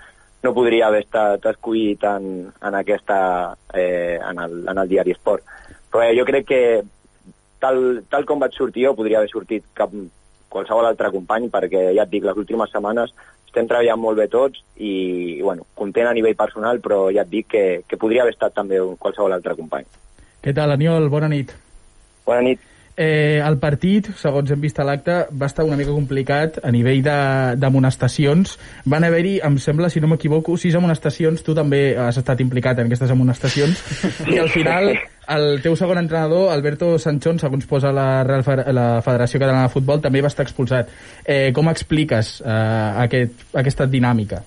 H: no podria haver estat escollit en, en, aquesta, eh, en, el, en el diari Esport. Però eh, jo crec que tal, tal com vaig sortir jo podria haver sortit cap, qualsevol altre company perquè ja et dic, les últimes setmanes estem treballant molt bé tots i, i bueno, content a nivell personal però ja et dic que, que podria haver estat també qualsevol altre company.
F: Què tal, Aniol? Bona nit.
H: Bona nit.
F: Eh, el partit, segons hem vist a l'acte, va estar una mica complicat a nivell d'amonestacions. Van haver-hi, em sembla, si no m'equivoco, sis amonestacions. Tu també has estat implicat en aquestes amonestacions. I al final, el teu segon entrenador, Alberto Sanchón, segons posa la, Real la Federació Catalana de Futbol, també va estar expulsat. Eh, com expliques eh, aquest, aquesta dinàmica?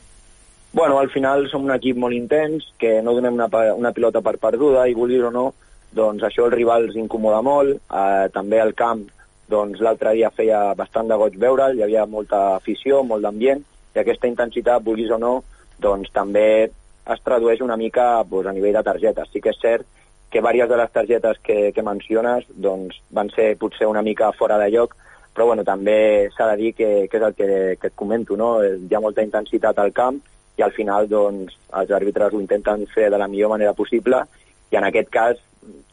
H: Bueno, al final som un equip molt intens, que no donem una, una pilota per perduda, i vulguis o no, doncs això el els incomoda molt. Eh, també al camp, doncs l'altre dia feia bastant de goig veure'l, hi havia molta afició, molt d'ambient, i aquesta intensitat, vulguis o no, doncs també es tradueix una mica doncs, a nivell de targetes. Sí que és cert que diverses de les targetes que, que menciones doncs, van ser potser una mica fora de lloc, però bueno, també s'ha de dir que, que és el que, que et comento, no? hi ha molta intensitat al camp i al final doncs, els àrbitres ho intenten fer de la millor manera possible i en aquest cas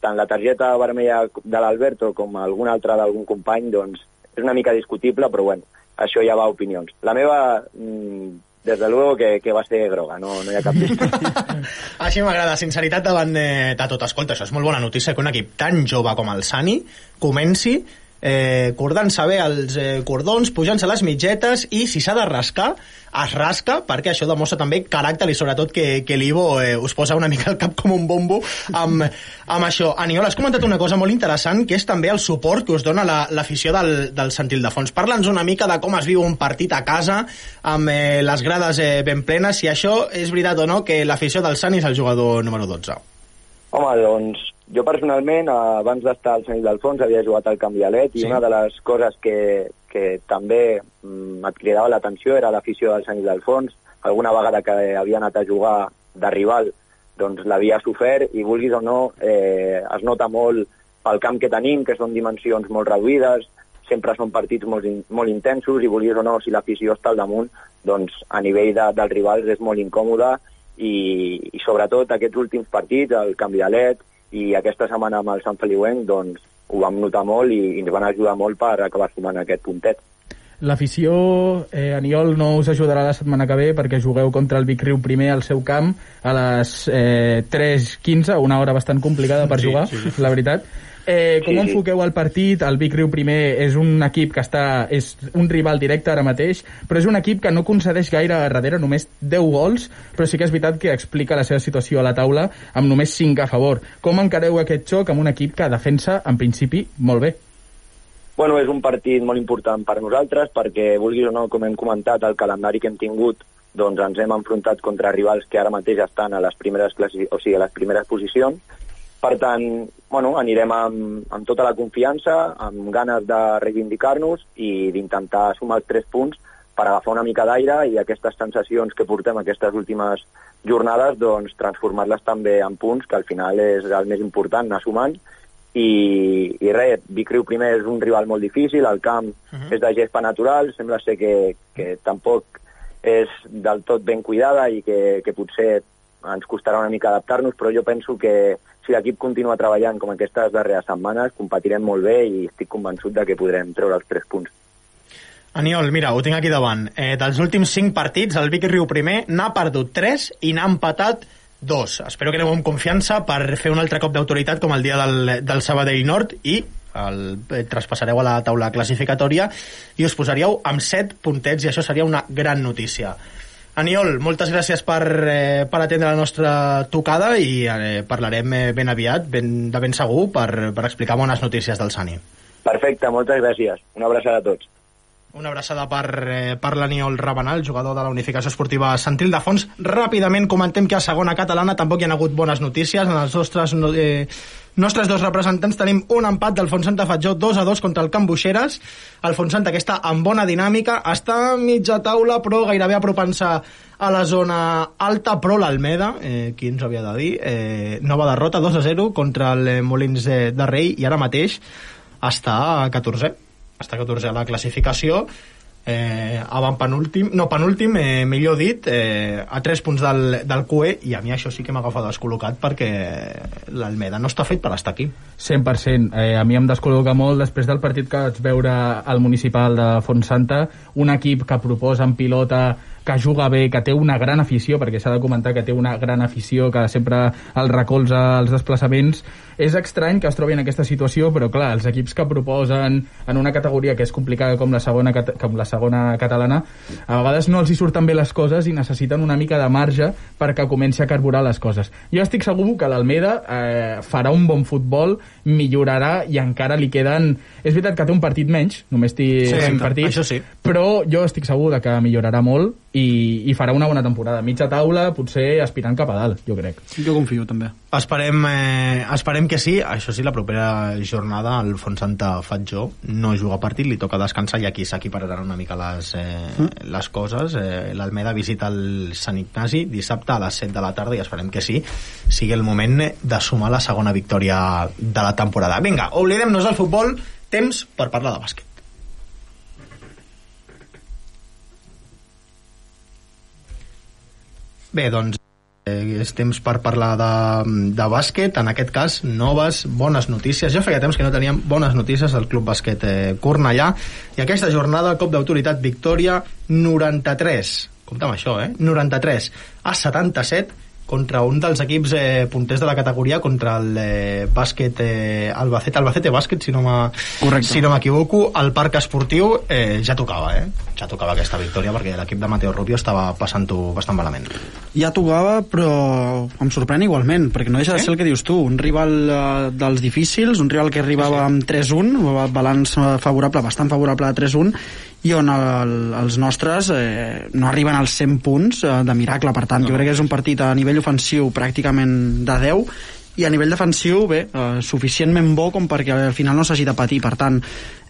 H: tant la targeta vermella de l'Alberto com alguna altra d'algun company doncs, és una mica discutible, però bueno, això ja va a opinions. La meva, mm, des de luego, que, que va ser groga, no, no hi ha cap dubte.
C: Així m'agrada, sinceritat davant eh, de tot. Escolta, això és molt bona notícia que un equip tan jove com el Sani comenci eh, cordant-se bé els eh, cordons, pujant-se les mitgetes i si s'ha de rascar, es rasca perquè això demostra també caràcter i sobretot que, que l'Ivo eh, us posa una mica al cap com un bombo amb, amb això. Aniol, has comentat una cosa molt interessant que és també el suport que us dona la- l'afició la, del, del Sant Ildefons. Parla'ns una mica de com es viu un partit a casa amb eh, les grades eh, ben plenes, si això és veritat o no que l'afició del Sant és el jugador número 12.
H: Home, doncs, jo personalment, abans d'estar al Sant Ildefons, havia jugat al Camp Vialet i
C: Sí.
H: una de les coses que, que també mm, et cridava l'atenció era l'afició del Sant Ildefons. Alguna vegada que havia anat a jugar de rival, doncs l'havia sofert i, vulguis o no, eh, es nota molt pel camp que tenim, que són dimensions molt reduïdes, sempre són partits molt, in, molt intensos i, vulguis o no, si l'afició està al damunt, doncs a nivell de, dels rivals és molt incòmode i, i sobretot aquests últims partits, el Camp Vialet i aquesta setmana amb el Sant Feliuenc, doncs ho vam notar molt i, i ens van ajudar molt per acabar sumant aquest puntet.
F: L'afició, eh, Aniol, no us ajudarà la setmana que ve perquè jugueu contra el Vic Riu primer al seu camp a les eh, 3.15, una hora bastant complicada per
C: Sí,
F: jugar,
C: sí, sí.
F: la veritat. Eh, com
H: Sí, sí.
F: enfoqueu el partit? El Vic Riu primer és un equip que està és un rival directe ara mateix, però és un equip que no concedeix gaire a darrere, només 10 gols, però sí que és veritat que explica la seva situació a la taula amb només 5 a favor. Com encareu aquest xoc amb un equip que defensa, en principi, molt bé?
H: Bueno, és un partit molt important per nosaltres perquè, vulguis o no, com hem comentat, el calendari que hem tingut, doncs ens hem enfrontat contra rivals que ara mateix estan a les primeres, classi... o sigui, a les primeres posicions. Per tant, bueno, anirem amb, amb tota la confiança, amb ganes de reivindicar-nos i d'intentar sumar els tres punts per agafar una mica d'aire i aquestes sensacions que portem aquestes últimes jornades, doncs transformar-les també en punts, que al final és el més important, anar sumant, i, i res, Vic Riu primer és un rival molt difícil, el camp uh -huh. és de gespa natural, sembla ser que, que tampoc és del tot ben cuidada i que, que potser ens costarà una mica adaptar-nos, però jo penso que si l'equip continua treballant com aquestes darreres setmanes, competirem molt bé i estic convençut de que podrem treure els tres punts.
C: Aniol, mira, ho tinc aquí davant. Eh, dels últims 5 partits, el Vic Riu primer n'ha perdut 3 i n'ha empatat 2. Espero que aneu amb confiança per fer un altre cop d'autoritat com el dia del, del Sabadell Nord i el, eh, traspassareu a la taula classificatòria i us posaríeu amb 7 puntets i això seria una gran notícia. Aniol, moltes gràcies per, eh, per atendre la nostra tocada i eh, parlarem eh, ben aviat, ben, de ben segur, per, per explicar bones notícies del Sani.
H: Perfecte, moltes gràcies. Una abraçada a tots.
C: Una abraçada per, eh, per l'Aniol Rabanal, jugador de la Unificació Esportiva Sant Ildefons. Ràpidament comentem que a segona catalana tampoc hi ha hagut bones notícies. En els nostres, no- eh, nostres dos representants tenim un empat del Fontsanta Fatjó 2 a 2 contra el Camp Buixeres. El Fontsanta, que està en bona dinàmica, està a mitja taula, però gairebé apropant-se a la zona alta, però l'Almeda, eh, qui ens havia de dir, eh, nova derrota 2 a 0 contra el eh, Molins de Rei i ara mateix està a 14 està 14 a la classificació eh, avant penúltim, no penúltim, eh, millor dit, eh, a 3 punts del, del QE, i a mi això sí que m'agafa descol·locat perquè l'Almeda no està fet per estar aquí.
F: 100%. Eh, a mi em descol·loca molt després del partit que vaig veure al municipal de Fontsanta, un equip que proposa en pilota, que juga bé, que té una gran afició, perquè s'ha de comentar que té una gran afició, que sempre el recolza als desplaçaments. És estrany que es trobi en aquesta situació, però clar, els equips que proposen en una categoria que és complicada com la segona, com la segona catalana, a vegades no els hi surten bé les coses i necessiten una mica de marge perquè comenci a carburar les coses. Jo estic segur que l'Almeda eh, farà un bon futbol, millorarà i encara li queden... És veritat que té un partit menys, només té
C: Sí,
F: 5
C: exacte,
F: partits,
C: sí.
F: però jo estic segur de que millorarà molt i, i farà una bona temporada. Mitja taula, potser aspirant cap a dalt, jo crec.
D: Jo confio, també.
C: Esperem, eh, esperem que sí. Això sí, la propera jornada el Fontsanta Fatjó no juga partit, li toca descansar i aquí s'equipararan una mica les, eh, les coses. Eh, L'Almeda visita el Sant Ignasi dissabte a les 7 de la tarda i esperem que sí sigui el moment de sumar la segona victòria de la temporada. Vinga, oblidem-nos del futbol, temps per parlar de bàsquet. Bé, doncs eh, és temps per parlar de, de bàsquet, en aquest cas noves bones notícies, ja feia temps que no teníem bones notícies del Club Bàsquet eh, Cornellà. I aquesta jornada cop d'autoritat victòria 93 compte amb això, eh? 93 a 77 contra un dels equips eh, punters de la categoria contra el eh, bàsquet eh, Albacete, Albacete Bàsquet si no
D: Correcte.
C: si no m'equivoco el parc esportiu eh, ja tocava eh? ja tocava aquesta victòria perquè l'equip de Mateo Rubio estava passant-ho bastant malament
D: Ja tocava, però em sorprèn igualment, perquè no deixa de ser el que dius tu, un rival eh, dels difícils, un rival que arribava amb 3-1, ba- balanç eh, favorable, bastant favorable a 3-1, i on el, els nostres eh, no arriben als 100 punts eh, de miracle, per tant, jo crec que és un partit a nivell ofensiu pràcticament de 10, i a nivell defensiu, bé, eh, suficientment bo com perquè al final no s'hagi de patir. Per tant,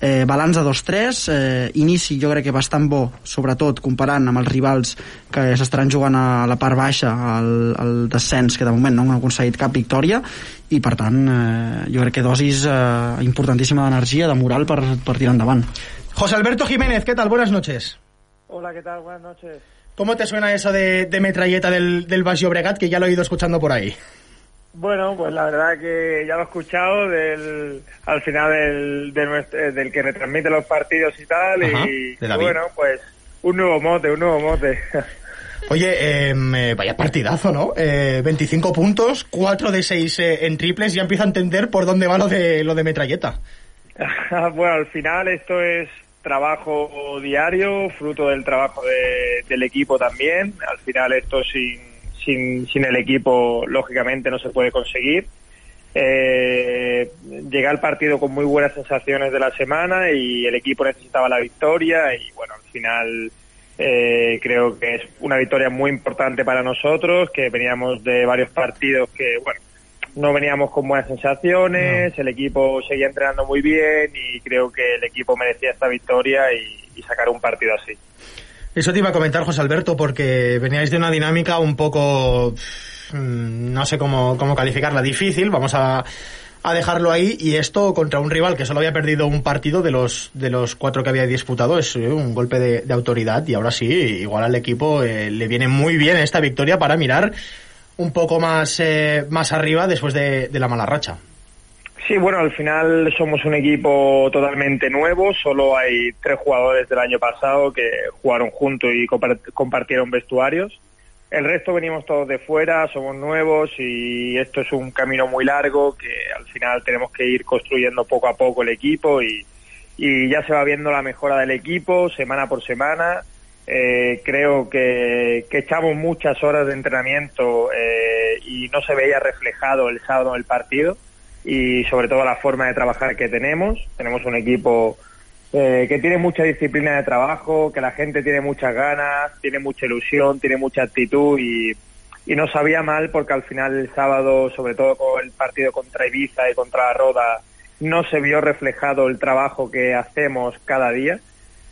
D: eh, balanç de 2-3, eh, inici jo crec que bastant bo, sobretot comparant amb els rivals que s'estaran jugant a la part baixa, al, al descens, que de moment no han aconseguit cap victòria, i per tant, eh, jo crec que dosis eh, importantíssima d'energia, de moral per, per tirar endavant.
C: José Alberto Jiménez, ¿qué tal? Buenas noches.
I: Hola, ¿qué tal? Buenas noches.
C: ¿Cómo te suena eso de, de metralleta del, del Baix Llobregat, que ya lo he ido escuchando por ahí?
I: Bueno, pues la verdad que ya lo he escuchado del, al final del, eh, del que retransmite los partidos y tal.
C: Ajá,
I: y bueno, pues un nuevo mote, un nuevo mote.
C: Oye, em, eh, vaya partidazo, ¿no? Eh, 25 puntos, 4 de 6 eh, en triples, ya empiezo a entender por dónde va lo de, lo de metralleta.
I: bueno, al final esto es trabajo diario, fruto del trabajo de- del equipo también. Al final esto sin, sin, sin el equipo, lógicamente, no se puede conseguir. Eh, llegué al partido con muy buenas sensaciones de la semana y el equipo necesitaba la victoria y bueno, al final eh, creo que es una victoria muy importante para nosotros, que veníamos de varios partidos que, bueno, no veníamos con buenas sensaciones, el equipo seguía entrenando muy bien y creo que el equipo merecía esta victoria y, y sacar un partido así.
C: Eso te iba a comentar, José Alberto, porque veníais de una dinámica un poco... mm, no sé cómo, cómo calificarla, difícil, vamos a, a dejarlo ahí, y esto contra un rival que solo había perdido un partido de los, de los cuatro que había disputado, es eh, un golpe de, de autoridad, y ahora sí, igual al equipo eh, le viene muy bien esta victoria para mirar un poco más, eh, más arriba después de, de la mala racha.
I: Sí, bueno, al final somos un equipo totalmente nuevo, solo hay tres jugadores del año pasado que jugaron juntos y compar- compartieron vestuarios. El resto venimos todos de fuera, somos nuevos y esto es un camino muy largo que al final tenemos que ir construyendo poco a poco el equipo y, y ya se va viendo la mejora del equipo semana por semana. Eh, creo que, echamos muchas horas de entrenamiento eh, y no se veía reflejado el sábado en el partido y sobre todo la forma de trabajar que tenemos. Tenemos un equipo eh, que tiene mucha disciplina de trabajo, que la gente tiene muchas ganas, tiene mucha ilusión, tiene mucha actitud y, y no sabía mal porque al final el sábado, sobre todo con el partido contra Ibiza y contra la Roda, no se vio reflejado el trabajo que hacemos cada día.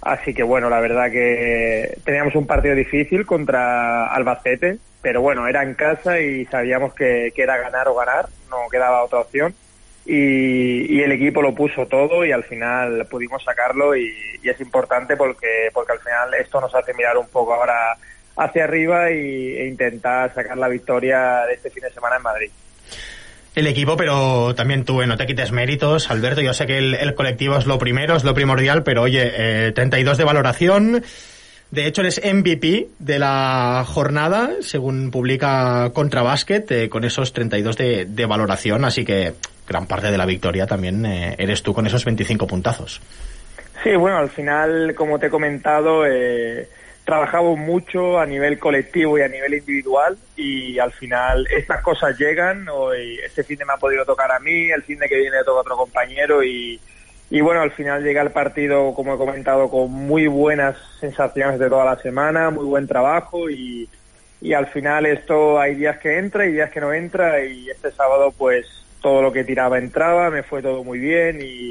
I: Así que bueno, la verdad que teníamos un partido difícil contra Albacete, pero bueno, era en casa y sabíamos que, que era ganar o ganar, no quedaba otra opción. Y, y el equipo lo puso todo y al final pudimos sacarlo y, es importante porque, porque al final esto nos hace mirar un poco ahora hacia arriba y, e intentar sacar la victoria de este fin de semana en Madrid.
C: El equipo, pero también tú, eh, no te quites méritos, Alberto. Yo sé que el, el colectivo es lo primero, es lo primordial, pero oye, eh, 32 de valoración. De hecho, eres MVP de la jornada, según publica Contrabasket, eh, con esos 32 de, de valoración. Así que gran parte de la victoria también eh, eres tú con esos 25 puntazos.
I: Sí, bueno, al final, como te he comentado, eh, trabajamos mucho a nivel colectivo y a nivel individual y al final estas cosas llegan. Hoy, este fin de me ha podido tocar a mí, el fin de que viene toca otro compañero y, y bueno, al final llega el partido, como he comentado, con muy buenas sensaciones de toda la semana, muy buen trabajo y, y al final esto hay días que entra y días que no entra y este sábado pues todo lo que tiraba entraba, me fue todo muy bien y,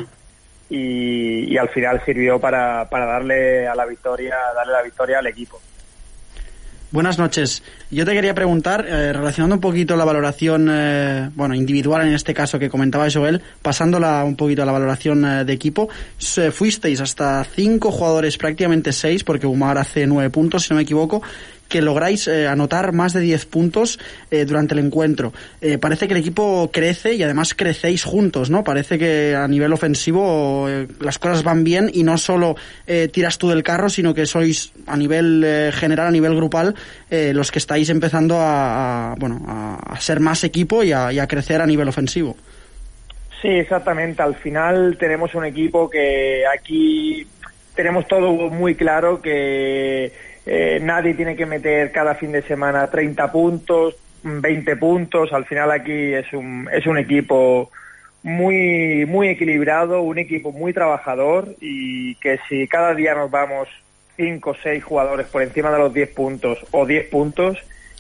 I: y, y al final sirvió para, para darle a la victoria, darle la victoria al equipo.
D: Buenas noches. Yo te quería preguntar, eh, relacionando un poquito la valoración, eh, bueno, individual en este caso que comentaba Joel, pasándola un poquito a la valoración eh, de equipo, fuisteis hasta cinco jugadores, prácticamente seis, porque Umar hace nueve puntos, si no me equivoco, que lográis eh, anotar más de 10 puntos eh, durante el encuentro. Eh, parece que el equipo crece y además crecéis juntos, ¿no? Parece que a nivel ofensivo eh, las cosas van bien y no solo tiras tú del carro, sino que sois a nivel general, a nivel grupal, los que estáis empezando a, bueno, a, ser más equipo y a crecer a nivel ofensivo.
I: Sí, exactamente. Al final tenemos un equipo que aquí tenemos todo muy claro que eh, nadie tiene que meter cada fin de semana 30 puntos, 20 puntos. Al final aquí es un, es un equipo muy, muy equilibrado, un equipo muy trabajador y que si cada día nos vamos 5 o 6 jugadores por encima de los 10 puntos o 10 puntos,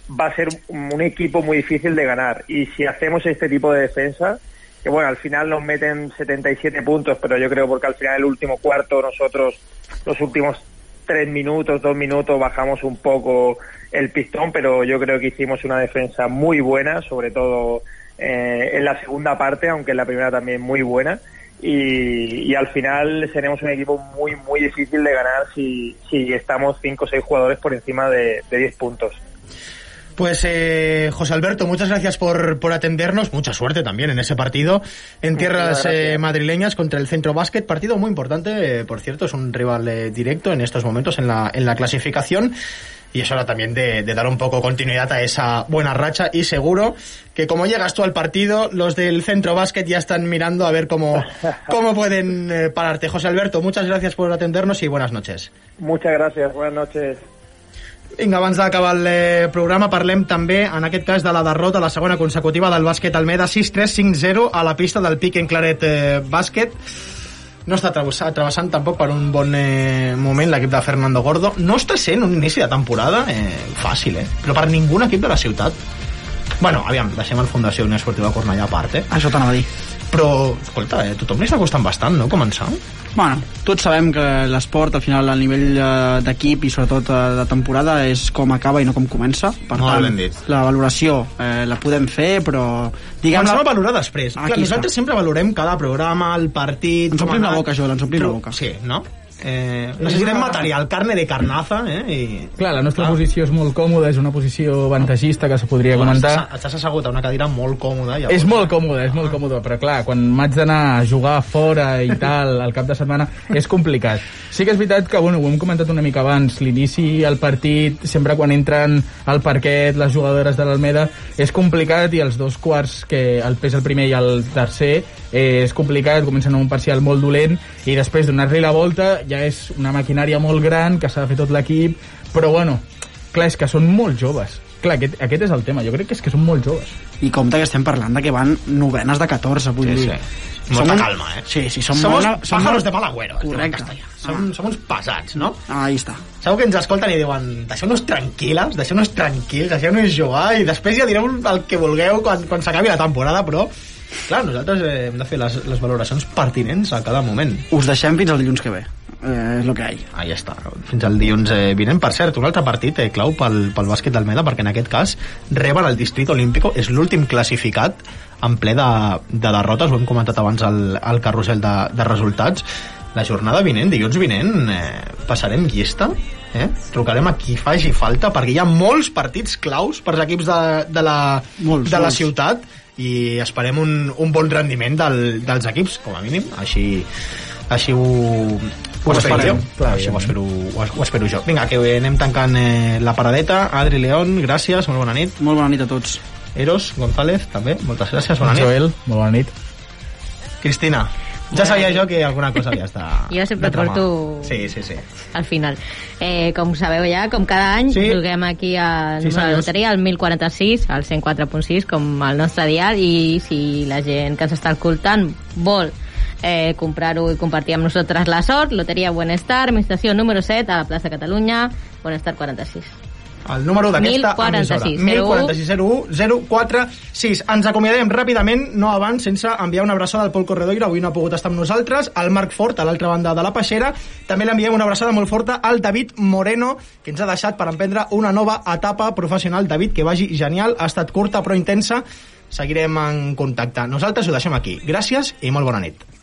I: va a ser un, equipo muy difícil de ganar. Y si hacemos este tipo de defensa, que bueno, al final nos meten 77 puntos, pero yo creo porque al final el último cuarto nosotros, los últimos tres minutos, dos minutos, bajamos un poco el pistón, pero yo creo que hicimos una defensa muy buena, sobre todo eh, en la segunda parte, aunque en la primera también muy buena. Y, al final seremos un equipo muy, muy difícil de ganar si, si estamos cinco o seis jugadores por encima de, de 10 puntos.
C: Pues eh, José Alberto, muchas gracias por, por atendernos. Mucha suerte también en ese partido en tierras eh, madrileñas contra el Centro Básquet. Partido muy importante, eh, por cierto, es un rival eh, directo en estos momentos en la, en la clasificación. Y es hora también de, de dar un poco continuidad a esa buena racha. Y seguro que como llegas tú al partido, los del Centro Básquet ya están mirando a ver cómo, cómo pueden eh, pararte. José Alberto, muchas gracias por atendernos y buenas noches.
I: Muchas gracias, buenas noches.
C: Vinga, abans d'acabar el eh, programa parlem també, en aquest cas, de la derrota, la segona consecutiva del bàsquet Almeda 6-3-5-0 a la pista del Pic en Claret eh, Bàsquet. No està travessant, tampoc per un bon eh, moment l'equip de Fernando Gordo. No està sent un inici de temporada eh, fàcil, eh? Però per ningun equip de la ciutat. Bueno, aviam, deixem el Fundació Unió Esportiva Cornellà a part, eh?
D: Això t'anava a dir.
C: Però, escolta, eh, tothom li està costant bastant, no?, començar.
D: Bueno, tots sabem que l'esport, al final, a nivell eh, d'equip i sobretot eh, de temporada, és com acaba i no com comença. Per
C: Molt
D: tant,
C: ben dit.
D: la valoració eh, la podem fer, però... Diguem
C: Comencem a valorar després.
D: Aquí
C: Clar, nosaltres sempre valorem cada programa, el partit...
D: Ens omplim la boca, Joel, ens omplim
C: Però-
D: la boca.
C: Sí, no? Eh, necessitem material, carne de carnaza, eh? I...
F: Clar, la nostra posició és molt còmoda, és una posició vantagista que se podria comentar.
C: Estàs, estàs assegut a una cadira molt còmoda. Llavors.
F: És molt còmode, és molt còmode, però clar, quan m'haig d'anar a jugar fora i tal, al cap de setmana, és complicat. Sí que és veritat que, bueno, ho hem comentat una mica abans, l'inici al partit, sempre quan entren al parquet les jugadores de l'Almeda, és complicat i els dos quarts, que el pes el primer i el tercer, eh, és complicat, comencen amb un parcial molt dolent i després donar-li la volta ja és una maquinària molt gran que s'ha de fer tot l'equip, però bueno, clar, és que són molt joves. Clar, aquest, aquest és el tema, jo crec que és que són molt joves.
D: I compte que estem parlant de que van novenes de 14, vull
C: Sí,
D: dir.
C: sí. Molta
D: un-
C: calma, eh?
D: Sí, sí, som
C: Somos
D: molt... som
C: pájaros
D: molt-
C: de mal agüero. es diu en
D: Correcte.
C: castellà. Som, som uns pesats, no?
D: Ah, ahí està.
C: Segur que ens escolten i diuen deixeu-nos tranquil·les, deixeu-nos tranquils, deixeu-nos jugar i després ja direu el que vulgueu quan, quan s'acabi la temporada, però clar, nosaltres eh, hem de fer les, les valoracions pertinents a cada moment.
D: Us deixem fins al dilluns que ve. Eh, és el que hi ha.
C: Ahí està, fins al dilluns eh, vinent. Per cert, un altre partit eh, clau pel, pel bàsquet d'Almeda, perquè en aquest cas reben el Distrito Olímpico, és l'últim classificat en ple de, de derrotes, ho hem comentat abans al, al carrusel de, de resultats. La jornada vinent, dilluns vinent, eh, passarem llista, eh? trucarem a qui faci falta, perquè hi ha molts partits claus per als equips de, de, la,
D: Molts,
C: de la
D: molts.
C: ciutat i esperem un, un bon rendiment del, dels equips, com a mínim, així, així ho, ho espero
F: esperem,
C: jo.
F: clar,
C: Així ho espero, ho, ho espero jo. Vinga, que anem tancant eh, la paradeta. Adri León, gràcies, molt bona nit.
D: Molt bona nit a tots.
C: Eros González, també, moltes gràcies, bona nit.
F: Joel, molt bona nit.
C: Cristina, ja sabia jo que alguna cosa havies de...
E: Jo sempre porto-
C: Sí, sí, sí.
E: al final. Eh, com sabeu ja, com cada any,
C: Sí.
E: juguem aquí al
C: Sí,
E: número de loteria, al 1046, al 104.6, com el nostre dial, i si la gent que ens està escoltant vol eh, comprar-ho i compartir amb nosaltres la sort, Loteria Buenestar, administració número 7, a la plaça Catalunya, Buenestar 46.
C: El número d'aquesta
E: 1046,
C: emissora. 1046 046. Ens acomiadem ràpidament, no abans, sense enviar una abraçada al Pol Corredoira, avui no ha pogut estar amb nosaltres, al Marc Fort, a l'altra banda de la peixera. També l'enviem una abraçada molt forta al David Moreno, que ens ha deixat per emprendre una nova etapa professional. David, que vagi genial, ha estat curta però intensa. Seguirem en contacte. Nosaltres ho deixem aquí. Gràcies i molt bona nit.